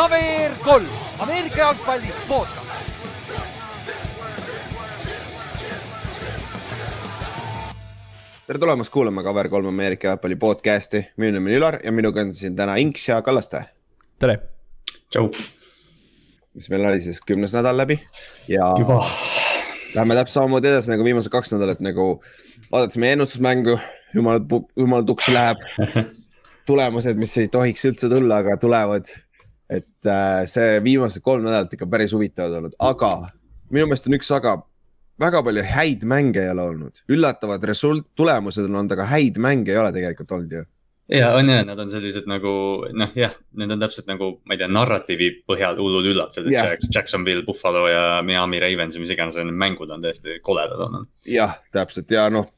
KVR kolm, Ameerika jalgpalli podcast. tere tulemast kuulama KVR3 Ameerika jalgpalli podcast'i, minu nimi on Ülar ja minuga on siin täna Inks ja Kallaste. tere. tšau. mis meil oli siis kümnes nädal läbi ja. juba. Läheme täpselt samamoodi edasi nagu viimased kaks nädalat nagu vaadates meie ennustusmängu, jumal, jumal tuksi läheb. tulemused, mis ei tohiks üldse tulla, aga tulevad. Et äh, see viimased kolm nädalat ikka päris huvitavad olnud, aga minu meelest on üks aga väga palju häid mänge ei ole olnud, üllatavad result-, tulemused on olnud, aga häid mänge ei ole tegelikult olnud ju ja on ja, nad on sellised nagu noh, jah, need on täpselt nagu, ma ei tea, narratiivi põhjal hullud üllatused, et yeah. Jacksonville, Buffalo ja Miami Ravens ja mis iganes, need mängud on tõesti koledad olnud. jah, täpselt ja noh,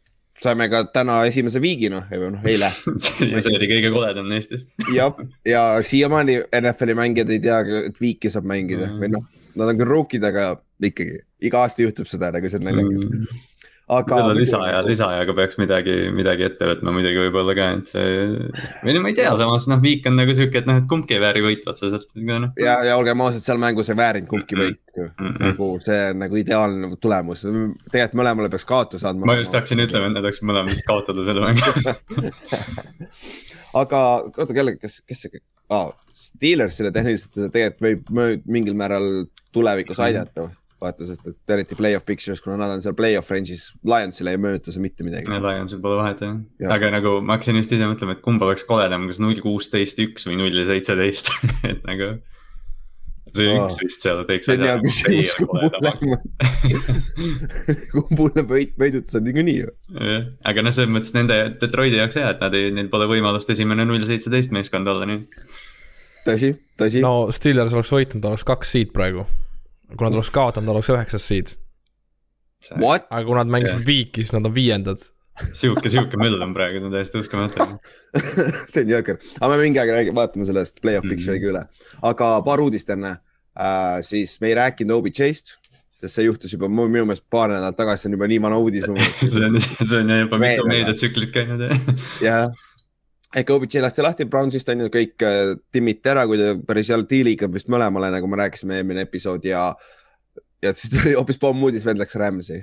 saime ka täna esimese viigi noh, või noh eile see oli kõige koledam neistest. jah, ja siiamaani NFL-i mängijad ei tea, et viiki saab mängida mm. või noh, nad on küll rookid, aga ikkagi iga aasta juhtub seda nagu see on naljakas mm aga. selle lisaaja, lisaajaga peaks midagi, midagi ette võtma muidugi võib-olla ka, et see. või no ma ei tea, samas noh, viik on nagu sihuke, et noh, et kumbki ei vääri võitu otseselt no.. ja, ja olgem ausad, seal mängus ei väärinud kumbki võitu mm. -mm. nagu see on nagu ideaalne tulemus, tegelikult mõlemale peaks kaotuse andma. ma just hakkasin ütlema, et nad võiksid mõlemad vist kaotada selle mängu aga oota, kelle, kes, kes see ah,, Steelersile tehniliselt tegelikult võib mingil määral tulevikus aidata või? Vaata, sest et eriti play-off pictures, kuna nad on seal play-off range'is, Lionsile ei mõjuta see mitte midagi. Lionsil pole vahet jah ja., aga nagu ma hakkasin just ise mõtlema, et kumb oleks koledam, kas null kuusteist üks või null seitseteist et nagu. see oh. üks vist seal teeks asja nagu kumbule võit, võidutused niikuinii ju. jah, aga noh, selles mõttes nende Detroiti jaoks hea, et nad ei, neil pole võimalust esimene null seitseteist meeskond olla nii. tõsi, tõsi. no Steelers oleks võitnud, oleks kaks seed praegu kui nad oleks kaotanud, oleks üheksas seed. aga kui nad mängisid yeah. viiki, siis nad on viiendad sihuke, sihuke möll on praegu, see on täiesti uskumatu see on jõhker, aga me mingi aeg räägime, vaatame sellest play-off picture'i mm -hmm. üle, aga paar uudist enne äh,. siis me ei rääkinud OBJ-st, sest see juhtus juba minu meelest paar nädalat tagasi, see on juba nii vana uudis see on, see on juba mitu meediatsüklit käinud jah. jah, OBJ lasti lahti Brownsist on ju, kõik äh, timmiti ära, kui ta päris hea diiliga vist mõlemale, nagu me rääkisime eelmine episood ja. ja siis tuli hoopis pommuudis, vend läks Rams'i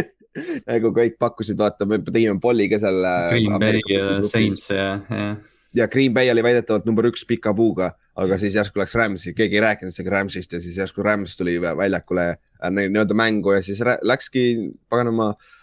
nagu kõik pakkusid, vaata, me tegime polli ka seal. Green Bay ja Saints ja, ja. ja Green Bay oli väidetavalt number üks pika puuga, aga siis järsku läks Rams'i, keegi ei rääkinud isegi Rams'ist ja siis järsku Rams tuli väljakule äh, nii-öelda mängu ja siis läkski paganama äh, äh,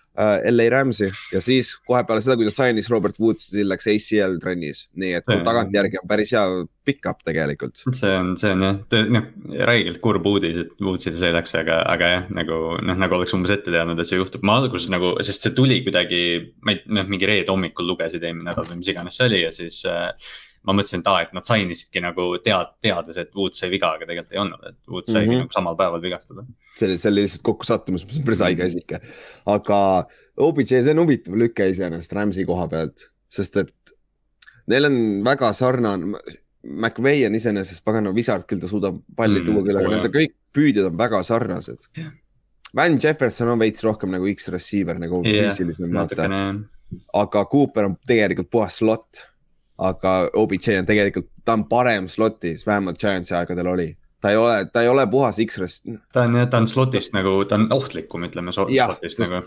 LA Rams'i ja siis kohe peale seda, kui ta sainis Robert Woodsi, läks ACL trennis, nii et tagantjärgi on päris hea pick-up tegelikult. see on, see on jah, noh räigelt kurb uudis, et Woodsil läks, aga, aga jah, nagu noh, nagu oleks umbes ette teadnud, et see juhtub. ma alguses nagu, sest see tuli kuidagi, ma ei, noh mingi reede hommikul lugesid eelmine nädal või mis iganes see oli ja siis äh, ma mõtlesin, et aa, et nad sign isidki nagu tead, teades, et Wood sai viga, aga tegelikult ei olnud, et Wood saigi mm -hmm. nagu samal päeval vigastada. see oli, see oli lihtsalt kokkusattumus, mis on päris haige asi ikka. aga OBJ, see on huvitav lüke iseenesest Rams'i koha pealt, sest et neil on väga sarnane. McVay on iseenesest pagana visard, küll ta suudab palli mm, tuua küll, aga nende kõik püüdjad on väga sarnased yeah.. Van Jefferson on veits rohkem nagu X-receiver nagu yeah, füüsilisem vaata. aga Cooper on tegelikult puhas slot aga OBJ on tegelikult, ta on parem slot'is, vähemalt Giantsi aegadel oli. ta ei ole, ta ei ole puhas X-res. ta on ta on slot'ist nagu, ta on ohtlikum, ütleme slot'ist nagu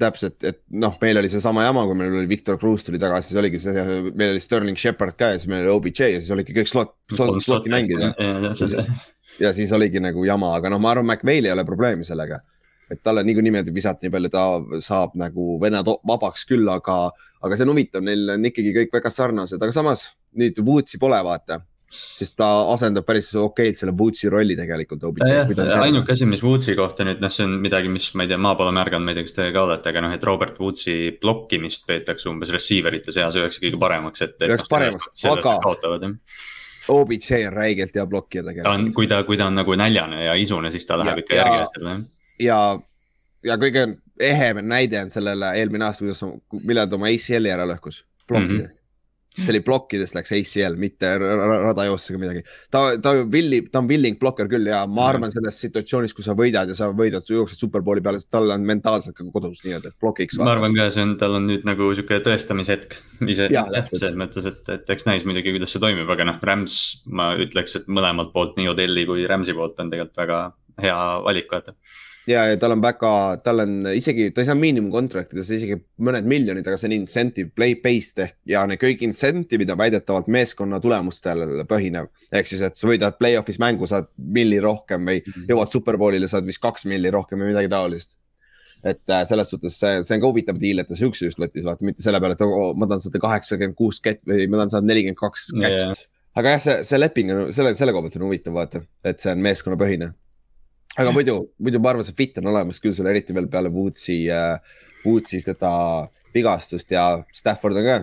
täpselt, et noh, meil oli seesama jama, kui meil oli Victor Cruz tuli tagasi, siis oligi see, meil oli Sterling Shepard ka ja siis meil oli OBJ ja siis oligi kõik slot, slot, slot'i mängida. Ja, ja, ja siis oligi nagu jama, aga noh, ma arvan, McVay'l ei ole probleemi sellega et talle niikuinii meeldib visata nii palju, ta saab nagu vennad vabaks küll, aga, aga see on huvitav, neil on ikkagi kõik väga sarnased, aga samas nüüd Wootsi pole, vaata sest ta asendab päris okeilt selle Wootsi rolli tegelikult. ainuke asi, mis Wootsi kohta nüüd noh, see on midagi, mis ma ei tea, ma pole märganud, ma ei tea, kas teie ka olete, aga noh, et Robert Wootsi blokkimist peetakse umbes receiver ite seas üheks kõige paremaks, et. üheks noh, paremaks, aga. OBJ on räigelt hea blokkija tegelikult. ta on, kui ta, kui ta on nagu näljane ja isune, siis ta läheb ja, ikka järgi asjale ja, ja kõige ehem näide on sellele eelmine aasta, kuidas, millal ta oma ACL-i ära lõhkus, plokkidest mm. -hmm see oli plokkidest läks ACL, mitte radajoosse ega midagi. ta, ta villi, ta on willing blokker küll ja ma arvan selles situatsioonis, kui sa võidad ja sa võidad, jooksed superbowli peale, tal on mentaalselt ka kodus nii-öelda, et blokiks. ma arvan ka, see on, tal on nüüd nagu sihuke tõestamishetk ise, selles mõttes, et, et eks näis muidugi, kuidas see toimib, aga noh, Rams, ma ütleks, et mõlemalt poolt, nii Odelli kui Rams'i poolt on tegelikult väga hea valik, vaata ja, ja tal on väga, tal on isegi, ta ei saa miinimumkontraktidesse isegi mõned miljonid, aga see on incentive play based ehk ja need kõik incentive'id on väidetavalt meeskonna tulemustel põhinev. ehk siis, et sa võidad play-off'is mängu, saad milli rohkem või mm -hmm. jõuad superbowlile, saad vist kaks milli rohkem või midagi taolist. et äh, selles suhtes see, see on ka huvitav deal, et ta siukse just võttis, vaata mitte selle peale, et oh, ma tahan saada kaheksakümmend kuus kätt või ma tahan saada nelikümmend kaks kätt. aga jah, see, see leping on selle, selle koha pealt on huvitav vaata, et see on meeskonnapõhine aga muidu, muidu ma arvan, see fit on olemas küll, sul eriti veel peale Woodsi äh,, Woodsi seda vigastust ja Stafford on ka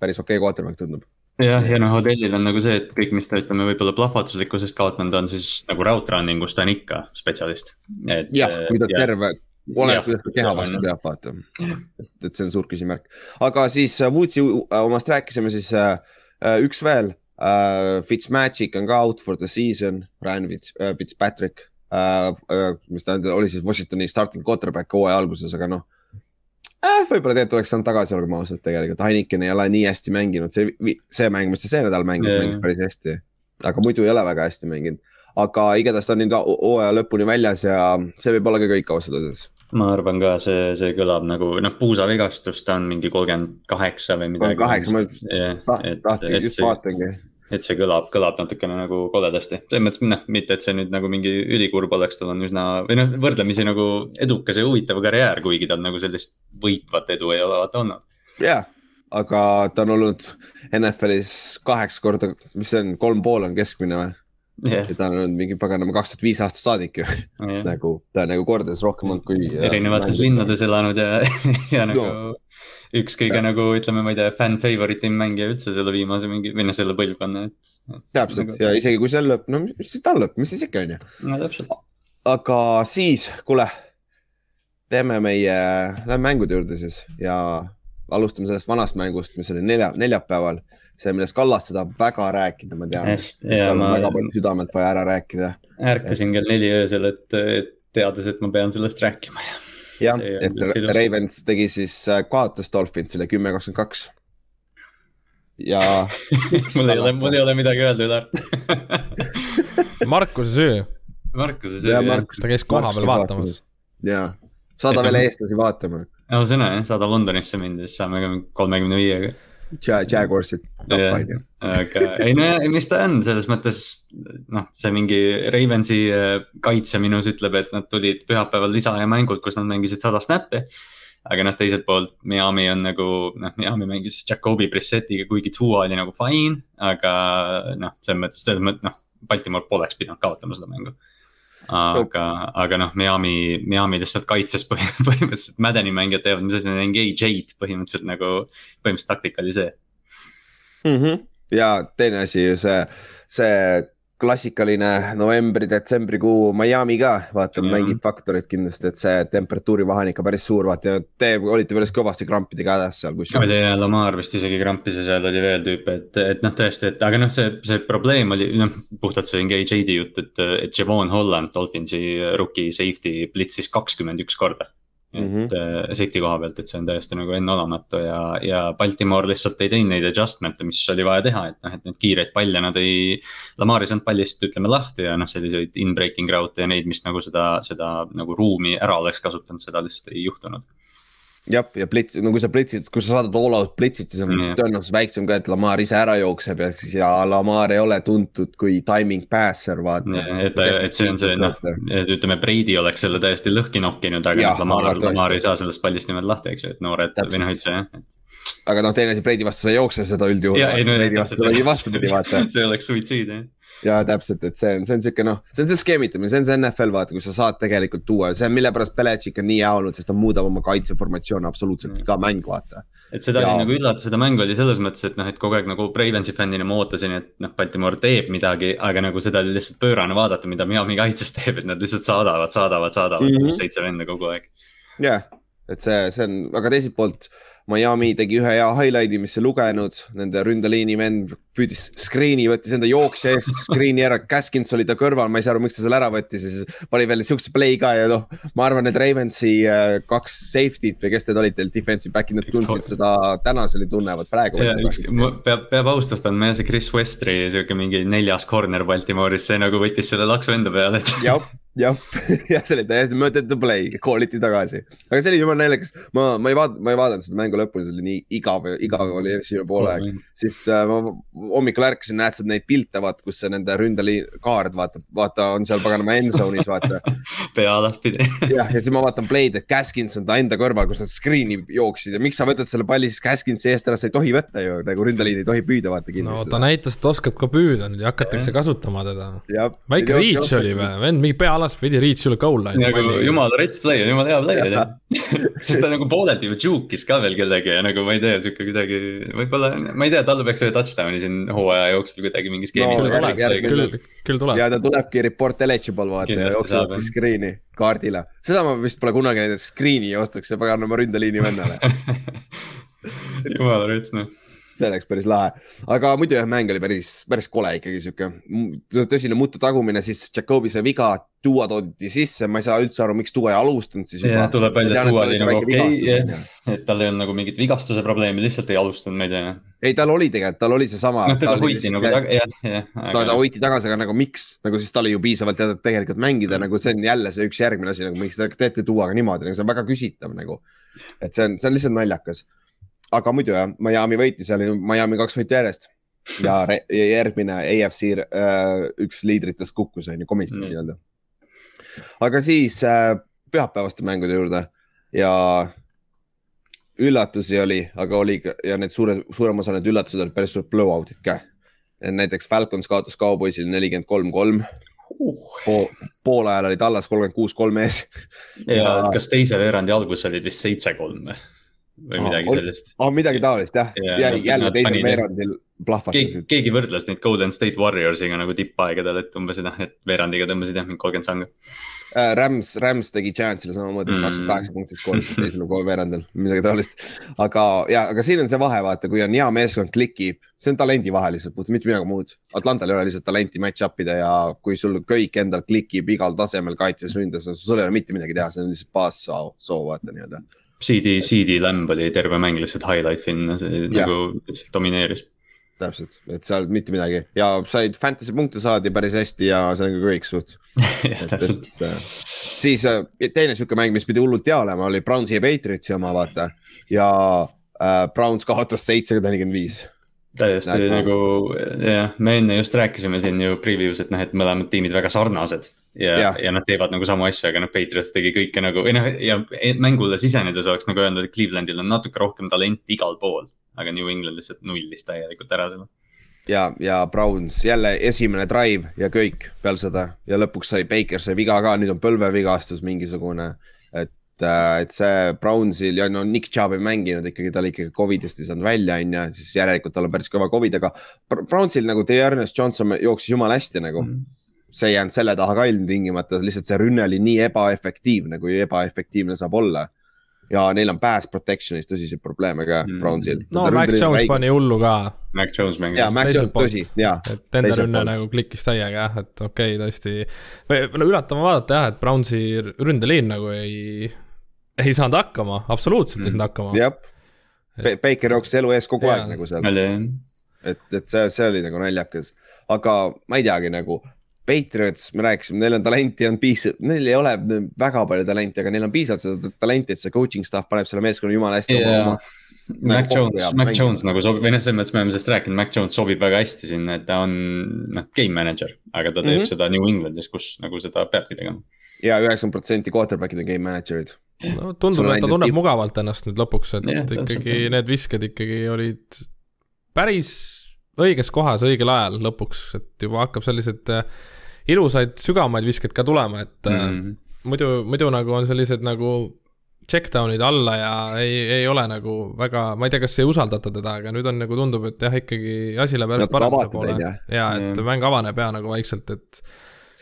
päris okei okay quarterback tundub. jah, ja noh, Odellil on nagu see, et kõik, mis ta ütleme, võib-olla plahvatuslikkusest kaotanud on, siis nagu route running us ta on ikka spetsialist. jah, kui ta ja, terve, oleneb, kuidas ta keha vastu peab, vaata. et, et see on suur küsimärk, aga siis äh, Woodsi äh, omast rääkisime, siis äh, äh üks veel uh,. Fitzmagic on ka out for the season, Ryan Fitz, uh, Fitzpatrick uh,, uh, mis ta oli siis Washingtoni starting quarterback hooaja alguses, aga noh eh,. võib-olla tegelikult oleks saanud tagasi, olgem ausad, tegelikult Heineken ei ole nii hästi mänginud, see, see mäng, mis ta see nädal mängis yeah., mängis päris hästi. aga muidu ei ole väga hästi mänginud, aga igatahes ta on nüüd hooaja lõpuni väljas ja see võib olla ka kõik ausalt öeldes ma arvan ka, see, see kõlab nagu noh, puusavigastus, ta on mingi kolmkümmend kaheksa või midagi. kaheksa, ma tahtsin, just vaatangi et see kõlab, kõlab natukene nagu koledasti, selles mõttes noh, mitte et see nüüd nagu mingi ülikurb oleks, tal on üsna või noh, võrdlemisi nagu edukas ja huvitav karjäär, kuigi tal nagu sellist võitvat edu ei ole vaata olnud. jah yeah,, aga ta on olnud NFL-is kaheksa korda, mis see on, kolm pool on keskmine või? Yeah.. ja ta on olnud mingi paganama kaks tuhat viis aastast saadik ju yeah. nagu ta on nagu kordades rohkem olnud kui. erinevates linnades elanud ja, ja nagu no üks kõige ja. nagu ütleme, ma ei tea, fänn favorite im mängija üldse selle viimase mingi või noh, selle põlvkonna, et, täpselt nagu... ja isegi kui see lõpp, no mis siis tal lõpp, mis siis ikka on ju. no täpselt. aga siis, kuule, teeme meie, lähme mängude juurde siis ja alustame sellest vanast mängust, mis oli nelja, neljapäeval. See, millest Kallas seda väga rääkida, ma tean. tal on ma... väga palju südamelt vaja ära rääkida. ärkasin kell neli öösel, et, et teades, et ma pean sellest rääkima ja jah, et Ravens tegi siis äh, kaotas Dolphinsile kümme, kakskümmend kaks. ja mul ei ole, mul ei ole midagi öelda, Ülar Markuse süü. Markuse süü, jah. ta käis kohapeal vaatamas. ja, saada veel eestlasi vaatama. ausõna jah, saada Londonisse minna, siis saame ka kolmekümne viiega Jaguarsid tappa on ju. aga ei no ja mis ta on selles mõttes noh, see mingi Ravensi äh, kaitse minus ütleb, et nad tulid pühapäeval lisaaja mängult, kus nad mängisid sada snappi. aga noh, teiselt poolt Miami on nagu noh, Miami mängis Jakobi Brissetiga, kuigi Tua oli nagu fine, aga noh, selles mõttes, selles mõttes noh, Baltimore poleks pidanud kaotama seda mängu aga no., aga noh, Miami, Miami lihtsalt kaitses põhimõtteliselt Madden'i mängijad teevad, mis asi on engage eight põhimõtteliselt nagu, põhimõtteliselt taktika oli see mm. -hmm. ja teine asi, see, see klassikaline novembri-detsembrikuu Miami ka, vaata mm -hmm. mängib faktorit kindlasti, et see temperatuuri vahe on ikka päris suur, vaata te olite päris kõvasti krampidega hädas seal kusjuures. ma ei tea, Lamar vist isegi krampis ja seal oli veel tüüpe, et, et noh, tõesti, et aga noh, see, see probleem oli noh, puhtalt see engage aid'i jutt, et, et Javon Holland, Dolphinsi rookie safety blitsis kakskümmend üks korda et mm -hmm. safety koha pealt, et see on täiesti nagu enneolematu ja, ja Baltimore lihtsalt ei teinud neid adjustment'e, mis oli vaja teha, et noh, et neid kiireid palle nad ei. Lamar ei saanud pallist, ütleme lahti ja noh, selliseid in-breaking raute ja neid, mis nagu seda, seda nagu ruumi ära oleks kasutanud, seda lihtsalt ei juhtunud jah, ja plits, no kui sa plitsid, kui sa saadad all out plitsid, siis on mm. tõenäosus väiksem ka, et Lamar ise ära jookseb ja, ja Lamar ei ole tuntud kui timing passer, vaata. et, et see on see noh, et ütleme, Brady oleks selle täiesti lõhki nokkinud, aga noh, Lamar, Lamar ei saa sellest pallist niimoodi lahti, eks ju, et noored või noh, üldse jah et aga noh, teine asi, Brady vastu sa ei jookse seda üldjuhul. See oleks suitsiid jah ja täpselt, et see on, see on sihuke noh, see on see skeemitamine, see on see NFL vaata, kus sa saad tegelikult tuua, see on mille pärast Belichik on nii hea olnud, sest ta muudab oma kaitseformatsioone absoluutselt iga mäng, vaata. et seda ja... oli nagu üllatus, seda mängu oli selles mõttes, et noh, et kogu aeg nagu Bravensi fännina ma ootasin, et noh, Baltimore teeb midagi, aga nagu seda oli lihtsalt pöörane vaadata, mida Miami kaitses teeb, et nad lihtsalt saadavad, saadavad, saadavad mm -hmm. seitse venda kogu aeg. jah yeah., et see, see on, aga teiselt poolt Miami tegi ühe hea highlight'i, mis ei lugenud, nende ründeliini vend püüdis screen'i, võttis enda jooksja eest screen'i ära, Gaskins oli ta kõrval, ma ei saa aru, miks ta selle ära võttis ja siis pani veel siukse play ka ja noh. ma arvan, et Ravensi äh, kaks safety't või kes need olid teil defensive back'id, nad tundsid seda tänaseni tunnevad praegu. peab, peab austust andma jah, see Chris Westri sihuke mingi neljas corner Baltimooris, see nagu võttis selle laksu enda peale, et. jah, jah, jah, see oli täiesti mõttetu play, call iti tagasi, aga see oli jumala naljakas, ma, ma ei vaadanud, ma ei vaadanud seda mängu lõpuni, see oli nii igav, igav oli esimene poolaeg, siis äh, ma hommikul ärkasin, näed sa neid pilte, vaata, kus see nende ründeliin, kaard, vaata, vaata, on seal paganama end zone'is, vaata. Pea alaspidi jah, ja siis ma vaatan play'd, et Gaskins on ta enda kõrval, kus nad screen'i jooksid. Ja miks sa võtad selle palli siis Gaskinsi eest ära, sa ei tohi võtta ju, nagu ründeliin ei tohi püüda, vaata kindlasti. no ta näitas, et oskab ka püüda nüüd ja hakatakse kasutama teda. väike reach oli või, vend mingi pea alaspidi reach üle goal line'i. nagu jumala rets play on jumala hea play oli sest ta nagu pooleldi ju juke'is ka veel kellegi ja nagu ma ei tea, sihuke kuidagi võib-olla, ma ei tea, talle peaks ühe touchdown'i siin hooaja jooksul kuidagi mingi skeemi no,. küll tuleb, küll, küll tuleb. ja ta tulebki report eligible vaata ja jookseb screen'i kaardile. seda ma vist pole kunagi näinud, et screen'i joostakse paganama ründeliini vennale jumala rets noh see läks päris lahe, aga muidu jah, mäng oli päris, päris kole ikkagi sihuke tõsine mutu tagumine, siis Jakobi sai viga, Duo toodi sisse, ma ei saa üldse aru, miks Duo ei alustanud siis juba. tuleb välja, et Duo oli nagu okei okay,, et tal ei olnud nagu mingit vigastuse probleemi, lihtsalt ei alustanud, ma ei tea. ei, tal oli tegelikult, tal oli seesama. noh, teda hoiti nagu taga, jah, jah. ta, ta hoiti tagasi, aga nagu miks, nagu siis tal oli ju piisavalt teada, et tegelikult mängida mm. nagu see on jälle see üks järgmine asi, nagu miks te teete Duoga niimoodi, nagu see on väga küsitav nagu. et see on, see on lihtsalt naljakas aga muidu jah, Miami võitis, oli Miami kaks võitu järjest ja järgmine AFC äh, üks liidritest kukkus, on ju, komistis mm. nii-öelda. aga siis äh, pühapäevaste mängude juurde ja üllatusi oli, aga oli ja need suure, suurem osa need üllatused olid päris suured blowout'id ka. näiteks Falcons kaotas Cowboysile nelikümmend kolm, kolm pool, pool ajal oli Tallas kolmkümmend kuus, kolm ees. ja, ja kas teise veerandi alguses olid vist seitse-kolm või? Või midagi ah, sellist. aa, midagi taolist jah ja, ja, jälle teisel veerandil plahvatasid. keegi võrdles neid Golden State Warriorsiga nagu tippaegadel, et umbes noh, et veerandiga tõmbasid jah, mingi kolmkümmend sanga äh,. Rams, Rams tegi Chance'ile samamoodi mm., kakskümmend kaheksa punkti skooris teisel veerandil, midagi taolist. aga ja, aga siin on see vahe, vaata, kui on hea meeskond klikib, see on talendi vahe lihtsalt, mitte midagi muud. Atlantal ei ole lihtsalt talenti match-up ida ja kui sul kõik endal klikib igal tasemel kaitses, ründes, sul ei ole mitte midagi teha, see on lihtsalt baassoov, soov vaata nii-öelda CD, CD Lamb oli terve mäng lihtsalt highlight film, nagu lihtsalt domineeris. täpselt, et seal mitte midagi. Ja said fantasy punkte saadi päris hästi ja see on ka kõik suht. Siis äh, teine sihuke mäng, mis pidi hullult hea olema, oli Brownsi ja Patriotsi oma vaata. Ja äh, Browns kaotas seitsesada nelikümmend viis täiesti nagu jah, me enne just rääkisime siin ju preview's, et noh, et mõlemad tiimid väga sarnased. ja, ja., ja nad teevad nagu samu asju, aga noh, Patriots tegi kõike nagu või noh, ja mängule sisenedes oleks nagu öelnud, et Clevelandil on natuke rohkem talenti igal pool. aga New England lihtsalt nullis täielikult ära selle. ja, ja Browns jälle esimene drive ja kõik peale seda ja lõpuks sai Baker sai viga ka, nüüd on põlvevigastus mingisugune. et et see Brownsil ja no Nick Chubb ei mänginud ikkagi, ta oli ikkagi Covidist ei saanud välja, on ju, siis järelikult tal on päris kõva Covid, aga Brownsil nagu Dearness Johnson jooksis jumala hästi nagu mm. see ei jäänud selle taha ka ilmtingimata, lihtsalt see rünne oli nii ebaefektiivne, kui ebaefektiivne saab olla ja neil on pass protection'is tõsiseid probleeme ka mm. Brownsil. no Mac Jones väike. pani hullu ka. Mac Jones mängis. jaa, Mac Jones, tõsi, jaa. et enda rünne nagu klikkis täiega jah, et okei okay,, tõesti. või no üllatav vaadata jah, et Brownsi ründeliin nagu ei ei saanud hakkama, absoluutselt mm. ei saanud hakkama. jah Be, Baker jooksis elu ees kogu ja. aeg nagu seal. et, et see, see oli nagu naljakas, aga ma ei teagi nagu. Patriots, me rääkisime, neil on talenti, on piisavalt, neil ei ole väga palju talenti, aga neil on piisavalt seda talenti, et see coaching staff paneb selle meeskonna jumala hästi yeah. oma Mac Jones, Mac Jones nagu sobib, või noh, selles mõttes me oleme sellest rääkinud, Mac Jones sobib väga hästi sinna, et ta on noh, game manager, aga ta teeb mm -hmm. seda New Englandis, kus nagu seda peabki tegema. ja üheksakümmend protsenti quarterback'id on game manager'id no tundub, et ta tunneb tipp. mugavalt ennast nüüd lõpuks, et ja, ikkagi need visked ikkagi olid päris õiges kohas õigel ajal lõpuks, et juba hakkab sellised äh, ilusaid sügavamaid viskeid ka tulema, et mm -hmm. muidu, muidu nagu on sellised nagu checkdown'id alla ja ei, ei ole nagu väga, ma ei tea, kas ei usaldata teda, aga nüüd on nagu tundub, et jah, ikkagi asi läheb järjest paremuse poole. ja et mäng avaneb ja nagu vaikselt, et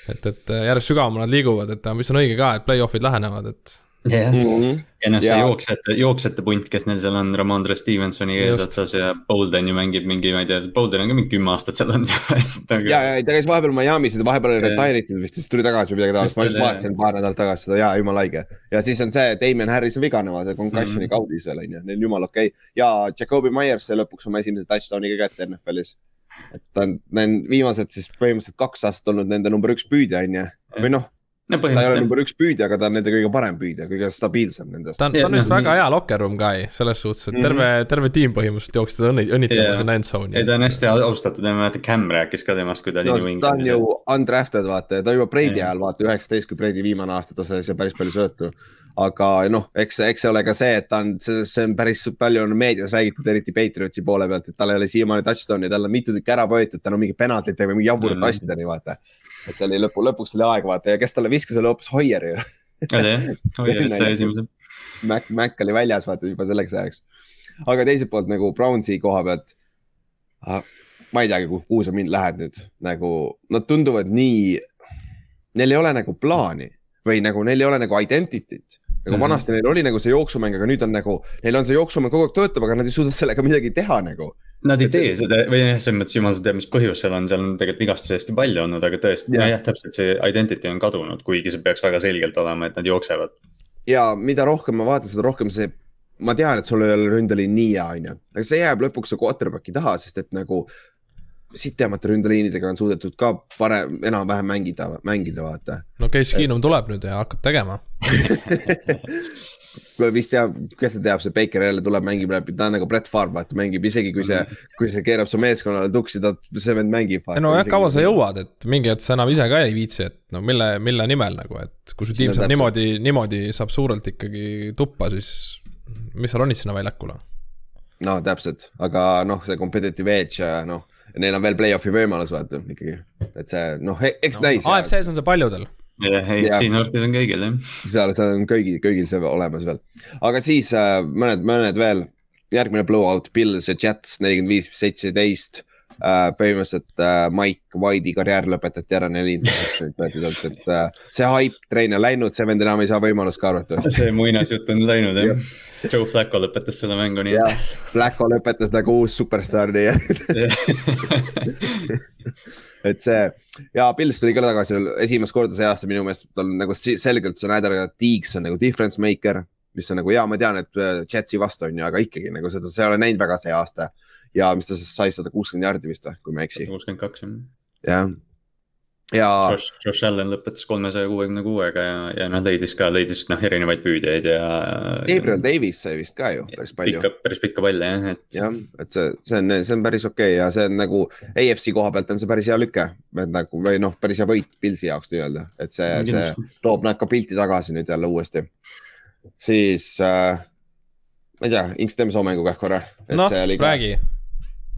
et, et järjest sügavamale nad liiguvad, et mis on õige ka, et play-off'id lähenevad, et jah mm -hmm., ja noh, see jooksjate, jooksjate punt, kes neil seal on, Ramondre Stevensoni eesotsas ja Bolden ju mängib mingi, ma ei tea, Bolden on ka mingi kümme aastat seal olnud juba ja, ja ta käis vahepeal Miami's ja vahepeal oli retire itud vist, siis tuli tagasi või midagi taolist, ma just vaatasin paar nädalat tagasi seda ja jumala haige. ja siis on see, Damien Harris on vigane, vaata concussion'i mm -hmm. kaudis veel on ju, neil jumala okei okay. ja Jakobi Myers sai lõpuks oma esimese touchdown'i ka kätte NFL-is. et ta on, need viimased siis põhimõtteliselt kaks aastat olnud nende number üks püüdja on ju, või noh no ta ei ole number üks püüdja, aga ta on nende kõige parem püüdja, kõige stabiilsem nendest. ta on, ta on vist väga hea locker room guy selles suhtes, et terve mm, -hmm. terve tiim põhimõtteliselt jooksis teda õnni-, õnnitlema yeah. sinna end zone'i. ei, ta on hästi austatud ja ma mäletan, Cam rääkis ka temast, kui ta oli no, New Englandis. ta on ju undrafted, vaata ja ta juba Brady ajal, vaata üheksateist, kui Brady viimane aasta, ta sai seal päris palju söötu. aga noh, eks, eks see ole ka see, et ta on, see, see on päris palju on meedias räägitud, eriti Patriotsi poole pealt, et tal ei ole siiamaani touchdown'i, tal on mitu tükki ära võetud tänu mingi penaltite või mingi jaburate mm -hmm. Et see oli lõpu, lõpuks oli aeg vaata ja kes talle viskas, oli hoopis Hoier ju. Hoier sai esimese. Mac, Mac oli väljas vaata juba selleks ajaks. aga teiselt poolt nagu Brownsi koha pealt ah,. ma ei teagi, kuhu sa mind lähed nüüd, nagu nad tunduvad nii, neil ei ole nagu plaani või nagu neil ei ole nagu identity't nagu mm -hmm. vanasti neil oli nagu see jooksumäng, aga nüüd on nagu, neil on see jooksumäng kogu aeg töötab, aga nad ei suuda sellega midagi teha nagu. Nad ei tee seda või jah, selles mõttes jumal teab, mis põhjus seal on, seal on tegelikult vigastusi hästi palju olnud, aga tõesti yeah., jah, täpselt see identity on kadunud, kuigi see peaks väga selgelt olema, et nad jooksevad. ja mida rohkem ma vaatan, seda rohkem see, ma tean, et sul ei ole ründeliin nii hea, on ju, aga see jääb lõpuks su quarterback'i taha, sest et nagu sitemate ründeliinidega on suudetud ka parem, enam-vähem mängida, mängida, vaata. no Case Keenum tuleb nüüd ja hakkab tegema kuule vist teab, kes seda teab, see Baker jälle tuleb, mängib läbi, ta on nagu Brett Favre, vaata mängib isegi kui see, kui see keerab su meeskonnale tuksi, ta, see vend mängib. no jah, kaua sa jõuad, et mingi hetk sa enam ise ka ei viitsi, et no mille, mille nimel nagu, et kui su tiim saab niimoodi, niimoodi saab suurelt ikkagi tuppa, siis mis sa ronid sinna väljakule? no täpselt, aga noh, see competitive edge ja noh, neil on veel play-off'i võimalus vaata ikkagi, et see noh, eks no, näis. AFC-s on see paljudel jah, AFC Northis on kõigil jah. seal, seal on kõigil, kõigil see olemas veel, aga siis äh, mõned, mõned veel, järgmine blowout, Pils ja Jets nelikümmend viis, seitseteist äh,. põhimõtteliselt äh, Mike White'i karjäär lõpetati ära, neli interception'it võeti sealt, et äh, see hype train on läinud, see vend enam ei saa võimalust ka arvatavasti. see muinasjutt on läinud jah ja. Joe Flacco lõpetas selle mängu nii. jah, Flacco lõpetas nagu uus superstaar nii et see ja Pils tuli ka tagasi esimest korda see aasta minu meelest, tal nagu selgelt näed ära, et Deeks on nagu difference maker, mis on nagu ja ma tean, et äh, Jetsi vastu on ju, aga ikkagi nagu seda, sa ei ole näinud väga see aasta. ja mis ta sai sada kuuskümmend jaardi vist või, kui ma ei eksi. kuuskümmend kaks jah. jah, ja. Josh, Josh Allan lõpetas kolmesaja kuuekümne kuuega ja, ja noh, leidis ka, leidis noh, erinevaid püüdjaid ja. Gabriel Davis sai vist ka ju päris palju. päris pikka palle jah, et. jah, et see, see on, see on päris okei okay ja see on nagu AFC koha pealt on see päris hea lüke. et nagu või noh, päris hea võit Pilsi jaoks nii-öelda, et see, see toob nad ka pilti tagasi nüüd jälle uuesti. siis äh,, ma ei tea, Inks, teeme soo mängu kah korra. noh, räägi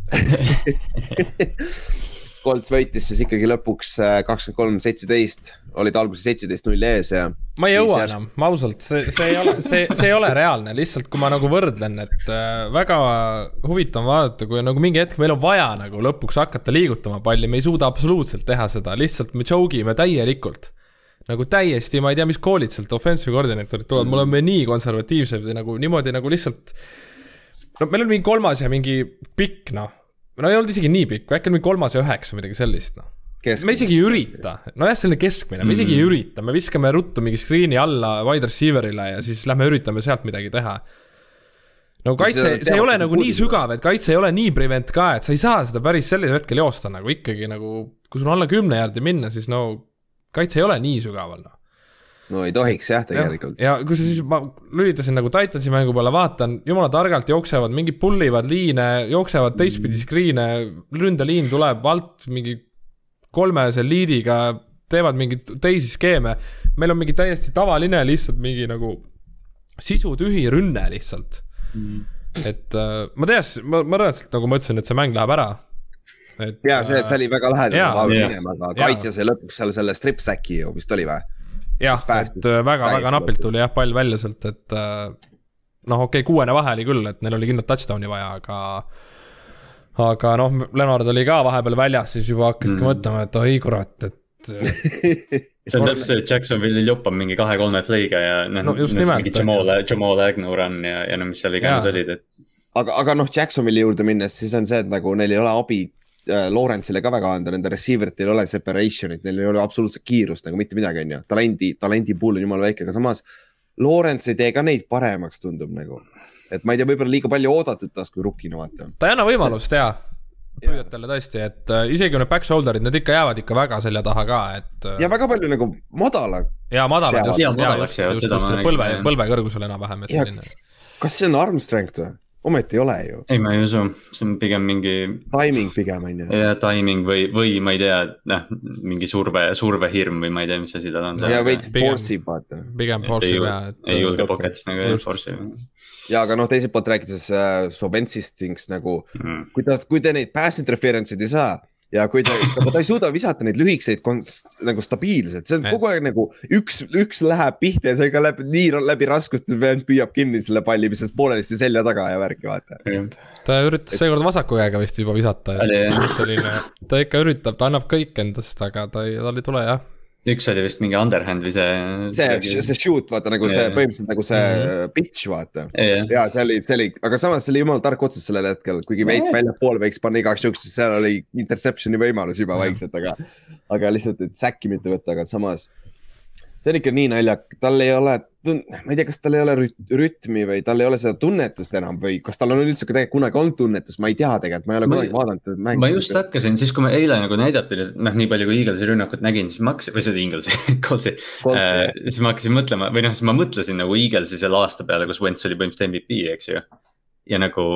Colts võitis siis ikkagi lõpuks äh, kakskümmend kolm, seitseteist, olid alguses seitseteist null ees ja. ma ei jõua enam, ma ausalt, see, see ei ole, see, see ei ole reaalne, lihtsalt kui ma nagu võrdlen, et äh, väga huvitav on vaadata, kui nagu mingi hetk meil on vaja nagu lõpuks hakata liigutama palli, me ei suuda absoluutselt teha seda, lihtsalt me choke ime täielikult nagu täiesti, ma ei tea, mis koolid sealt offensive koordinaatorid tulevad mm., me oleme nii konservatiivsed nagu niimoodi nagu lihtsalt. no meil on mingi kolmas ja mingi pikk noh no ei olnud isegi nii pikk, äkki oli kolmas ja üheksa, midagi sellist, noh. me isegi ei ürita, nojah, selline keskmine, me mm. isegi ei mm. ürita, me viskame ruttu mingi screen'i alla wide receiver'ile ja siis lähme üritame sealt midagi teha. no kaitse, see ei ole nagu nii sügav, et kaitse ei ole nii prevent ka, et sa ei saa seda päris sellisel hetkel joosta nagu ikkagi nagu, kui sul on alla kümne jaardi minna, siis no kaitse ei ole nii sügaval, noh no ei tohiks jah, tegelikult. ja kui sa siis, ma lülitasin nagu Titansi mängu peale, vaatan, jumala targalt jooksevad, mingi pull ivad liine, jooksevad teistpidi screen'e, ründeliin tuleb alt mingi kolmese liidiga, teevad mingeid teisi skeeme. meil on mingi täiesti tavaline lihtsalt mingi nagu sisutühi rünne lihtsalt mm.. et äh, ma tean, ma, ma reaalselt nagu mõtlesin, et see mäng läheb ära et. ja see, see oli väga lähedal aga kaitse sai lõpuks seal selle strip sack'i ju vist oli või? Jah, et väga-väga napilt tuli jah pall välja sealt, et äh, noh, okei okay,, kuuene vahe oli küll, et neil oli kindlalt touchdown'i vaja, aga aga noh, Leonard oli ka vahepeal väljas, siis juba hakkasid mm. ka mõtlema, et oi kurat, et see on täpselt see, et Jacksonville'il jopp on mingi kahe-kolme play'ga ja noh no, just nimelt. Jamal, Jamal Agnew run ja, ja no mis seal iganes olid, et. aga, aga noh, Jacksonville'i juurde minnes, siis on see, et nagu neil ei ole abi äh, Lawrence'ile ka väga anda, nende receiver itel ei ole separation'it, neil ei ole absoluutselt kiirust nagu mitte midagi, on ju. talendi, talendi pool on jumala väike, aga samas Lawrence ei tee ka neid paremaks, tundub nagu. et ma ei tea, võib-olla liiga palju oodatud tast kui rukkina, vaata. ta ei anna võimalust ja püüdjatele tõesti, et äh, isegi need back shoulder'id, need ikka jäävad ikka väga selja taha ka, et äh,. ja väga palju nagu madalad. ja madalad just, ja, just, just, just, just põlve, põlve kõrgusel enam-vähem, et selline. kas see on arm strength või? Ometi ei ole ju. ei, ma ei usu, see on pigem mingi. Timing pigem on ju. ja timing või, või ma ei tea, noh, mingi surve, survehirm või ma ei tea, mis asi tal on. ja veits force ib vaata. pigem force ib jah. ei julge pocket'is nagu force ib ja aga noh, teiselt poolt rääkides äh, Sobentsist things nagu mm., kui ta, kui te neid pass interference'id ei saa ja kui ta, aga ta ei suuda visata neid lühikeseid nagu stabiilselt, see on kogu aeg nagu üks, üks läheb pihta ja see ka läheb nii läbi raskust, vend püüab kinni selle palli, mis sellest poolelisti selja taga ja värki vaata. ta üritas seekord vasaku käega vist juba visata, selline, ta ikka üritab, ta annab kõik endast, aga ta ei, tal ei tule jah üks oli vist mingi underhand või see. see, see shoot, vaata nagu see põhimõtteliselt nagu see mm -hmm. pitch, vaata yeah.. ja see oli, see oli, aga samas see oli jumala tark otsus sellel hetkel, kuigi veits yeah. väljapoole võiks panna igaks juhuks, siis seal oli interception'i võimalus juba vaikselt, aga. aga lihtsalt, et säkki mitte võtta, aga samas see on ikka nii naljak, tal ei ole, ma ei tea, kas tal ei ole rütmi või tal ei ole seda tunnetust enam või kas tal on üldse tegelikult kunagi olnud tunnetust, ma ei tea tegelikult, ma ei ole kunagi vaadanud. ma just hakkasin, siis kui ma eile nagu näidati, noh, nii palju kui Eaglesi rünnakut nägin, siis ma hakkasin, või seda Eaglesi, Coltsi äh,. siis ma hakkasin mõtlema või noh, siis ma mõtlesin nagu Eaglesi selle aasta peale, kus Wentz oli põhimõtteliselt MVP, eks ju. ja nagu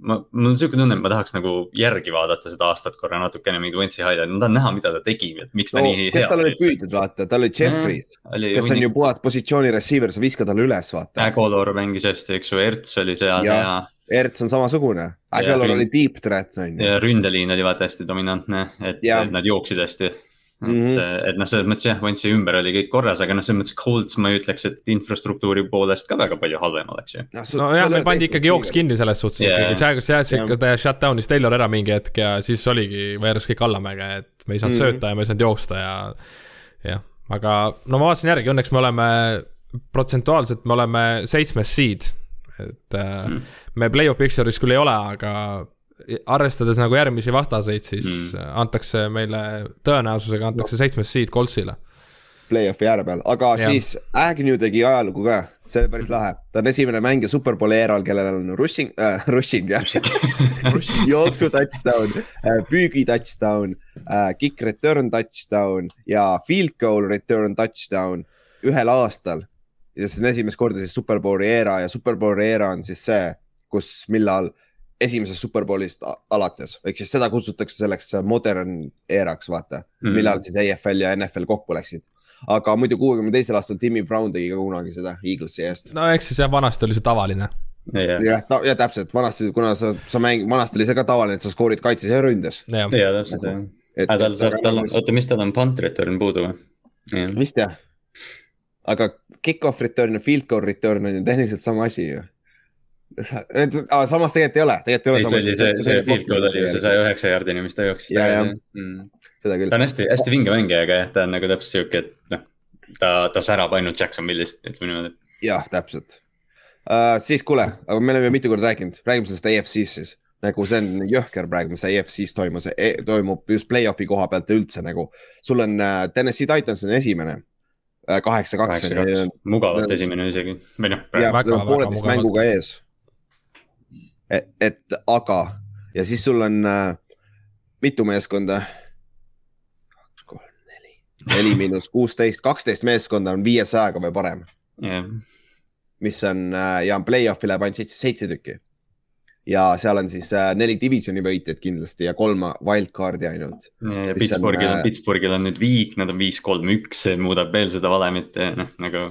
ma, mul on siuke tunne, et ma tahaks nagu järgi vaadata seda aastat korra natukene mingi Wentzi highlight, ma tahan näha, mida ta tegi, et miks ta no, nii hea. tal olid püüdjad, vaata, tal oli Jeffries, kes on ju puhas positsiooni receiver, sa viskad talle üles, vaata. Ägolor mängis hästi, eks ju, Erts oli seal ja, ja. Erts on samasugune, Ägolor oli deep threat on ju. ja ründeliin oli vaata hästi dominantne, et nad jooksid hästi Mm -hmm. et, et noh, selles mõttes jah, Vantsi ümber oli kõik korras, aga noh, selles mõttes Colts ma ei ütleks, et infrastruktuuri poolest ka väga palju halvem oleks ju. nojah, meil pandi ikkagi jooks kinni selles suhtes yeah. ikkagi, Jaguars jättis ikka ta shutdown'is Taylor ära mingi hetk ja siis oligi, veeres kõik allamäge, et me ei saanud mm -hmm. sööta ja me ei saanud jooksta ja. jah, aga no ma vaatasin järgi, õnneks me oleme protsentuaalselt, me oleme seitsmes seed. et mm -hmm. me play-off picture'is küll ei ole, aga arvestades nagu järgmisi vastaseid, siis mm. antakse meile, tõenäosusega antakse no. seitsmes seed Coltsile. Play-off'i ääre peal, aga ja. siis Agnew tegi ajalugu ka, see oli päris lahe. ta on esimene mängija superbowli eeral, kellel on rushing äh,, rushing jah jooksu touchdown äh,, püügi touchdown äh,, kick return touchdown ja field goal return touchdown ühel aastal. ja see on esimest korda siis superbowli eera ja superbowli eera on siis see, kus, millal äh, esimesest superbowlist alates, ehk siis seda kutsutakse selleks modern eraks, vaata mm., millal siis EFL ja NFL kokku läksid. aga muidu kuuekümne teisel aastal Timmy Brown tegi ka kunagi seda Eaglesi eest. no eks siis jah, vanasti oli see tavaline. jah, ja, ja täpselt, vanasti, kuna sa, sa mäng, vanasti oli see ka tavaline, et sa skoorid kaitses ja ründes. ja, ja täpselt jah. aga tal saab, tal on, oota, mis tal on, punt return puudu või? vist jah. aga kick-off return ja field goal return on ju tehniliselt sama asi ju samas tegelikult ei ole, tegelikult ei ole. see oli see, see field goal oli ju see saja üheksa jaardini, mis ta jooksis. ja, ja mm., seda küll. ta on hästi, hästi vinge mängija, aga jah, ta on nagu täpselt sihuke, et noh, ta, ta särab ainult Jacksonville'is, ütleme niimoodi. jah, täpselt uh,. siis kuule, aga me oleme mitu korda rääkinud, räägime sellest AFC-st siis nagu see on jõhker praegu, mis AFC-s toimus e, toimub just play-off'i koha pealt üldse nagu. sul on uh, Tennessee Titans on esimene uh,, kaheksa, kaks. mugavalt esimene isegi, või noh. pooleteist mänguga ees et, et aga ja siis sul on äh, mitu meeskonda? kaks, kolm, neli, neli miinus kuusteist, kaksteist meeskonda on viiesajaga või parem yeah.. mis on äh, ja play-off'i läheb ainult seitse, seitse tükki. ja seal on siis äh, neli divisioni võitjat kindlasti ja kolm wildcard'i ainult. ja Pittsburghil on, äh, Pittsburghil on nüüd viik, nad on viis, kolm, üks, see muudab veel seda valemit, noh nagu.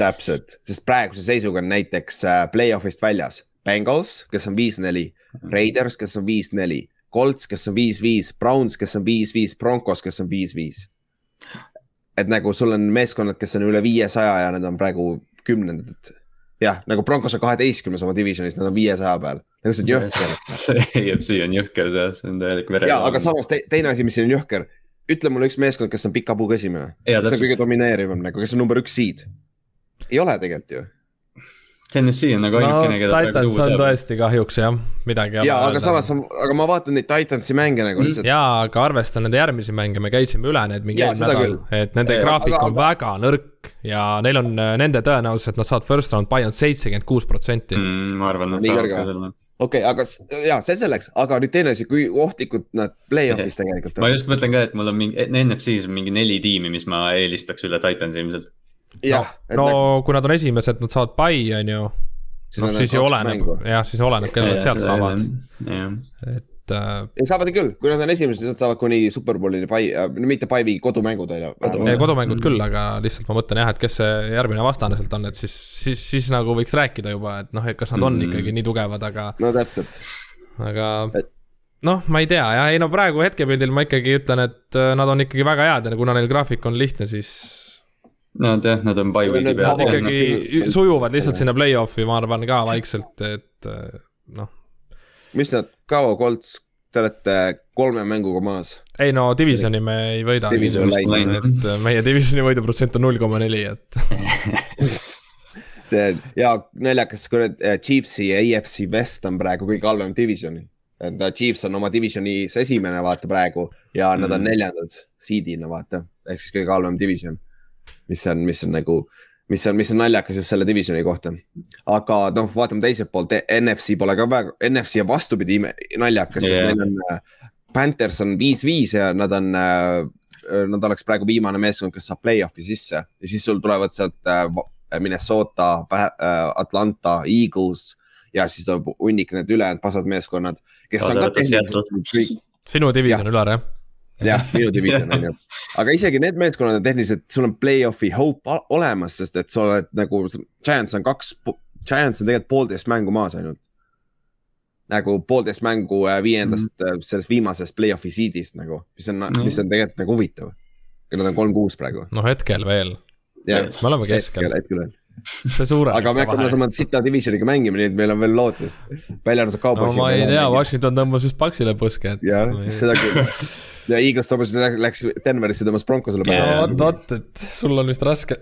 täpselt, sest praeguse seisuga on näiteks äh, play-off'ist väljas Bengals, kes on viis-neli, mhm. Raiders, kes on viis-neli, Colts, kes on viis-viis, Browns, kes on viis-viis, Broncos, kes on viis-viis. et nagu sul on meeskonnad, kes on üle viiesaja ja need on praegu kümnendad. jah, nagu Broncos on kaheteistkümnes oma divisionis, nad on viiesaja peal, nagu see on jõhker. see EFC on jõhker, see on täielik vere. ja, aga samas te, teine asi, mis siin on jõhker, ütle mulle üks meeskond, kes on pika puuga esimene. kes on kõige domineerivam nagu, kes on number üks seed. ei ole tegelikult ju Tennessee on nagu ainukene no,, keda praegu tuua saab. tõesti kahjuks jah, midagi. ja, aga samas, aga ma vaatan neid Titansi mänge nagu lihtsalt. ja, aga arvestan nende järgmisi mänge, me käisime üle need mingi eelmine nädal, et nende ja, graafik aga, on aga... väga nõrk ja neil on nende tõenäosus, et nad saavad first round buy on seitsekümmend kuus protsenti. Mm, ma arvan, nad saavad ka selle okei okay,, aga ja see selleks, aga nüüd teine asi, kui ohtlikud nad play-off'is tegelikult on. ma just mõtlen ka, et mul on mingi, NFC-s on mingi neli tiimi, mis ma eelistaks üle Titansi ilmselt jah no, no nagu... kui nad on esimesed, nad saavad pai, on ju. noh, siis ju oleneb, jah, siis oleneb, kellel nad sealt saavad. et äh.... ja saavad küll, kui nad on esimesed, siis nad saavad kuni superbowlini pai äh,, mitte pai, kodumängud on ju. kodumängud küll, aga lihtsalt ma mõtlen jah, et kes see järgmine vastane sealt on, et siis, siis, siis nagu võiks rääkida juba, et noh, et kas nad on mm. ikkagi nii tugevad, aga. no täpselt. aga et noh, ma ei tea jah, ei no praegu hetkepildil ma ikkagi ütlen, et äh, nad on ikkagi väga head ja kuna neil graafik on lihtne, siis Nad jah, nad on by week'i peal. Nad ikkagi sujuvad lihtsalt sinna play-off'i, ma arvan ka vaikselt, et eh, noh. mis nad, kaua Colts, te olete kolme mänguga maas? ei no divisioni me ei võida, et meie divisioni võiduprotsent on null koma neli, et see on ja naljakas, kurat, eh, Chiefsi ja EFC West on praegu kõige halvem division. et Chiefs on oma divisionis esimene, vaata praegu ja mm. nad on mm. neljandad seed'ina, vaata, ehk siis kõige halvem division mis on, mis on nagu, mis on, mis on naljakas just selle divisioni kohta. aga noh, vaatame teiselt poolt, NFC pole ka väga, NFC on vastupidi naljakas yeah., sest neil on äh, Panthers on viis-viis ja nad on äh, nad oleks praegu viimane meeskond, kes saab play-off'i sisse ja siis sul tulevad sealt äh, Minnesota, Atlanta, Eagles ja siis tuleb hunnik need ülejäänud pasad meeskonnad, kes ja, on ka tehniliselt. sinu division ülar jah? Jah, minu division on ju, aga isegi need meeskonnad on tehniliselt, sul on play-off'i hope olemas, sest et sa oled nagu, Giants on kaks, Giants on tegelikult poolteist mängu maas ainult. nagu poolteist mängu äh, viiendast mm, -hmm. sellest viimasest play-off'i seed'ist nagu, mis on mm, -hmm. mis on tegelikult nagu huvitav. Nad on kolm-kuus praegu. no hetkel veel. me oleme keskel. hetkel veel see suureneb. aga me hakkame sama sita divisioniga mängima, nii et meil on veel lootust. välja arvatud Cowboysi no,. ma ei tea, Washington tõmbas just Paxile põske, et. jah, seda küll ja Eagles Thomas läks Denverisse, tõmbas Broncosele peale. vot, vot, et sul on vist raske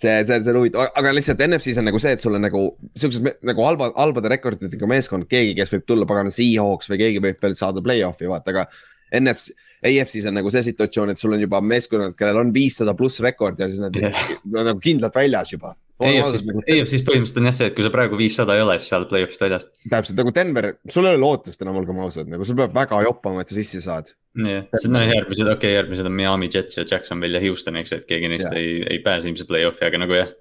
see, see, see on huvitav, aga lihtsalt NFC-s on nagu see, et sul on nagu siuksed nagu halba, halbade rekorditega meeskond, keegi, kes võib tulla pagana Seahawks või keegi võib veel saada play-off'i, vaata, aga. NFC, AFC-s on nagu see situatsioon, et sul on juba meeskonnad, kellel on viissada pluss rekord ja siis nad on nagu kindlalt väljas juba EFC-s põhimõtteliselt on jah see, et kui sa praegu viissada ei ole, siis sa oled play-off'ist väljas. täpselt nagu Denver, sul ei ole lootust enam, olgem ausad, nagu sul peab väga joppama, et sa sisse saad. jah, no järgmised, okei okay,, järgmised on Miami Jets ja Jacksonville ja Houston, eks ju, et keegi neist ja. ei, ei pääse ilmselt play-off'i, aga nagu jah.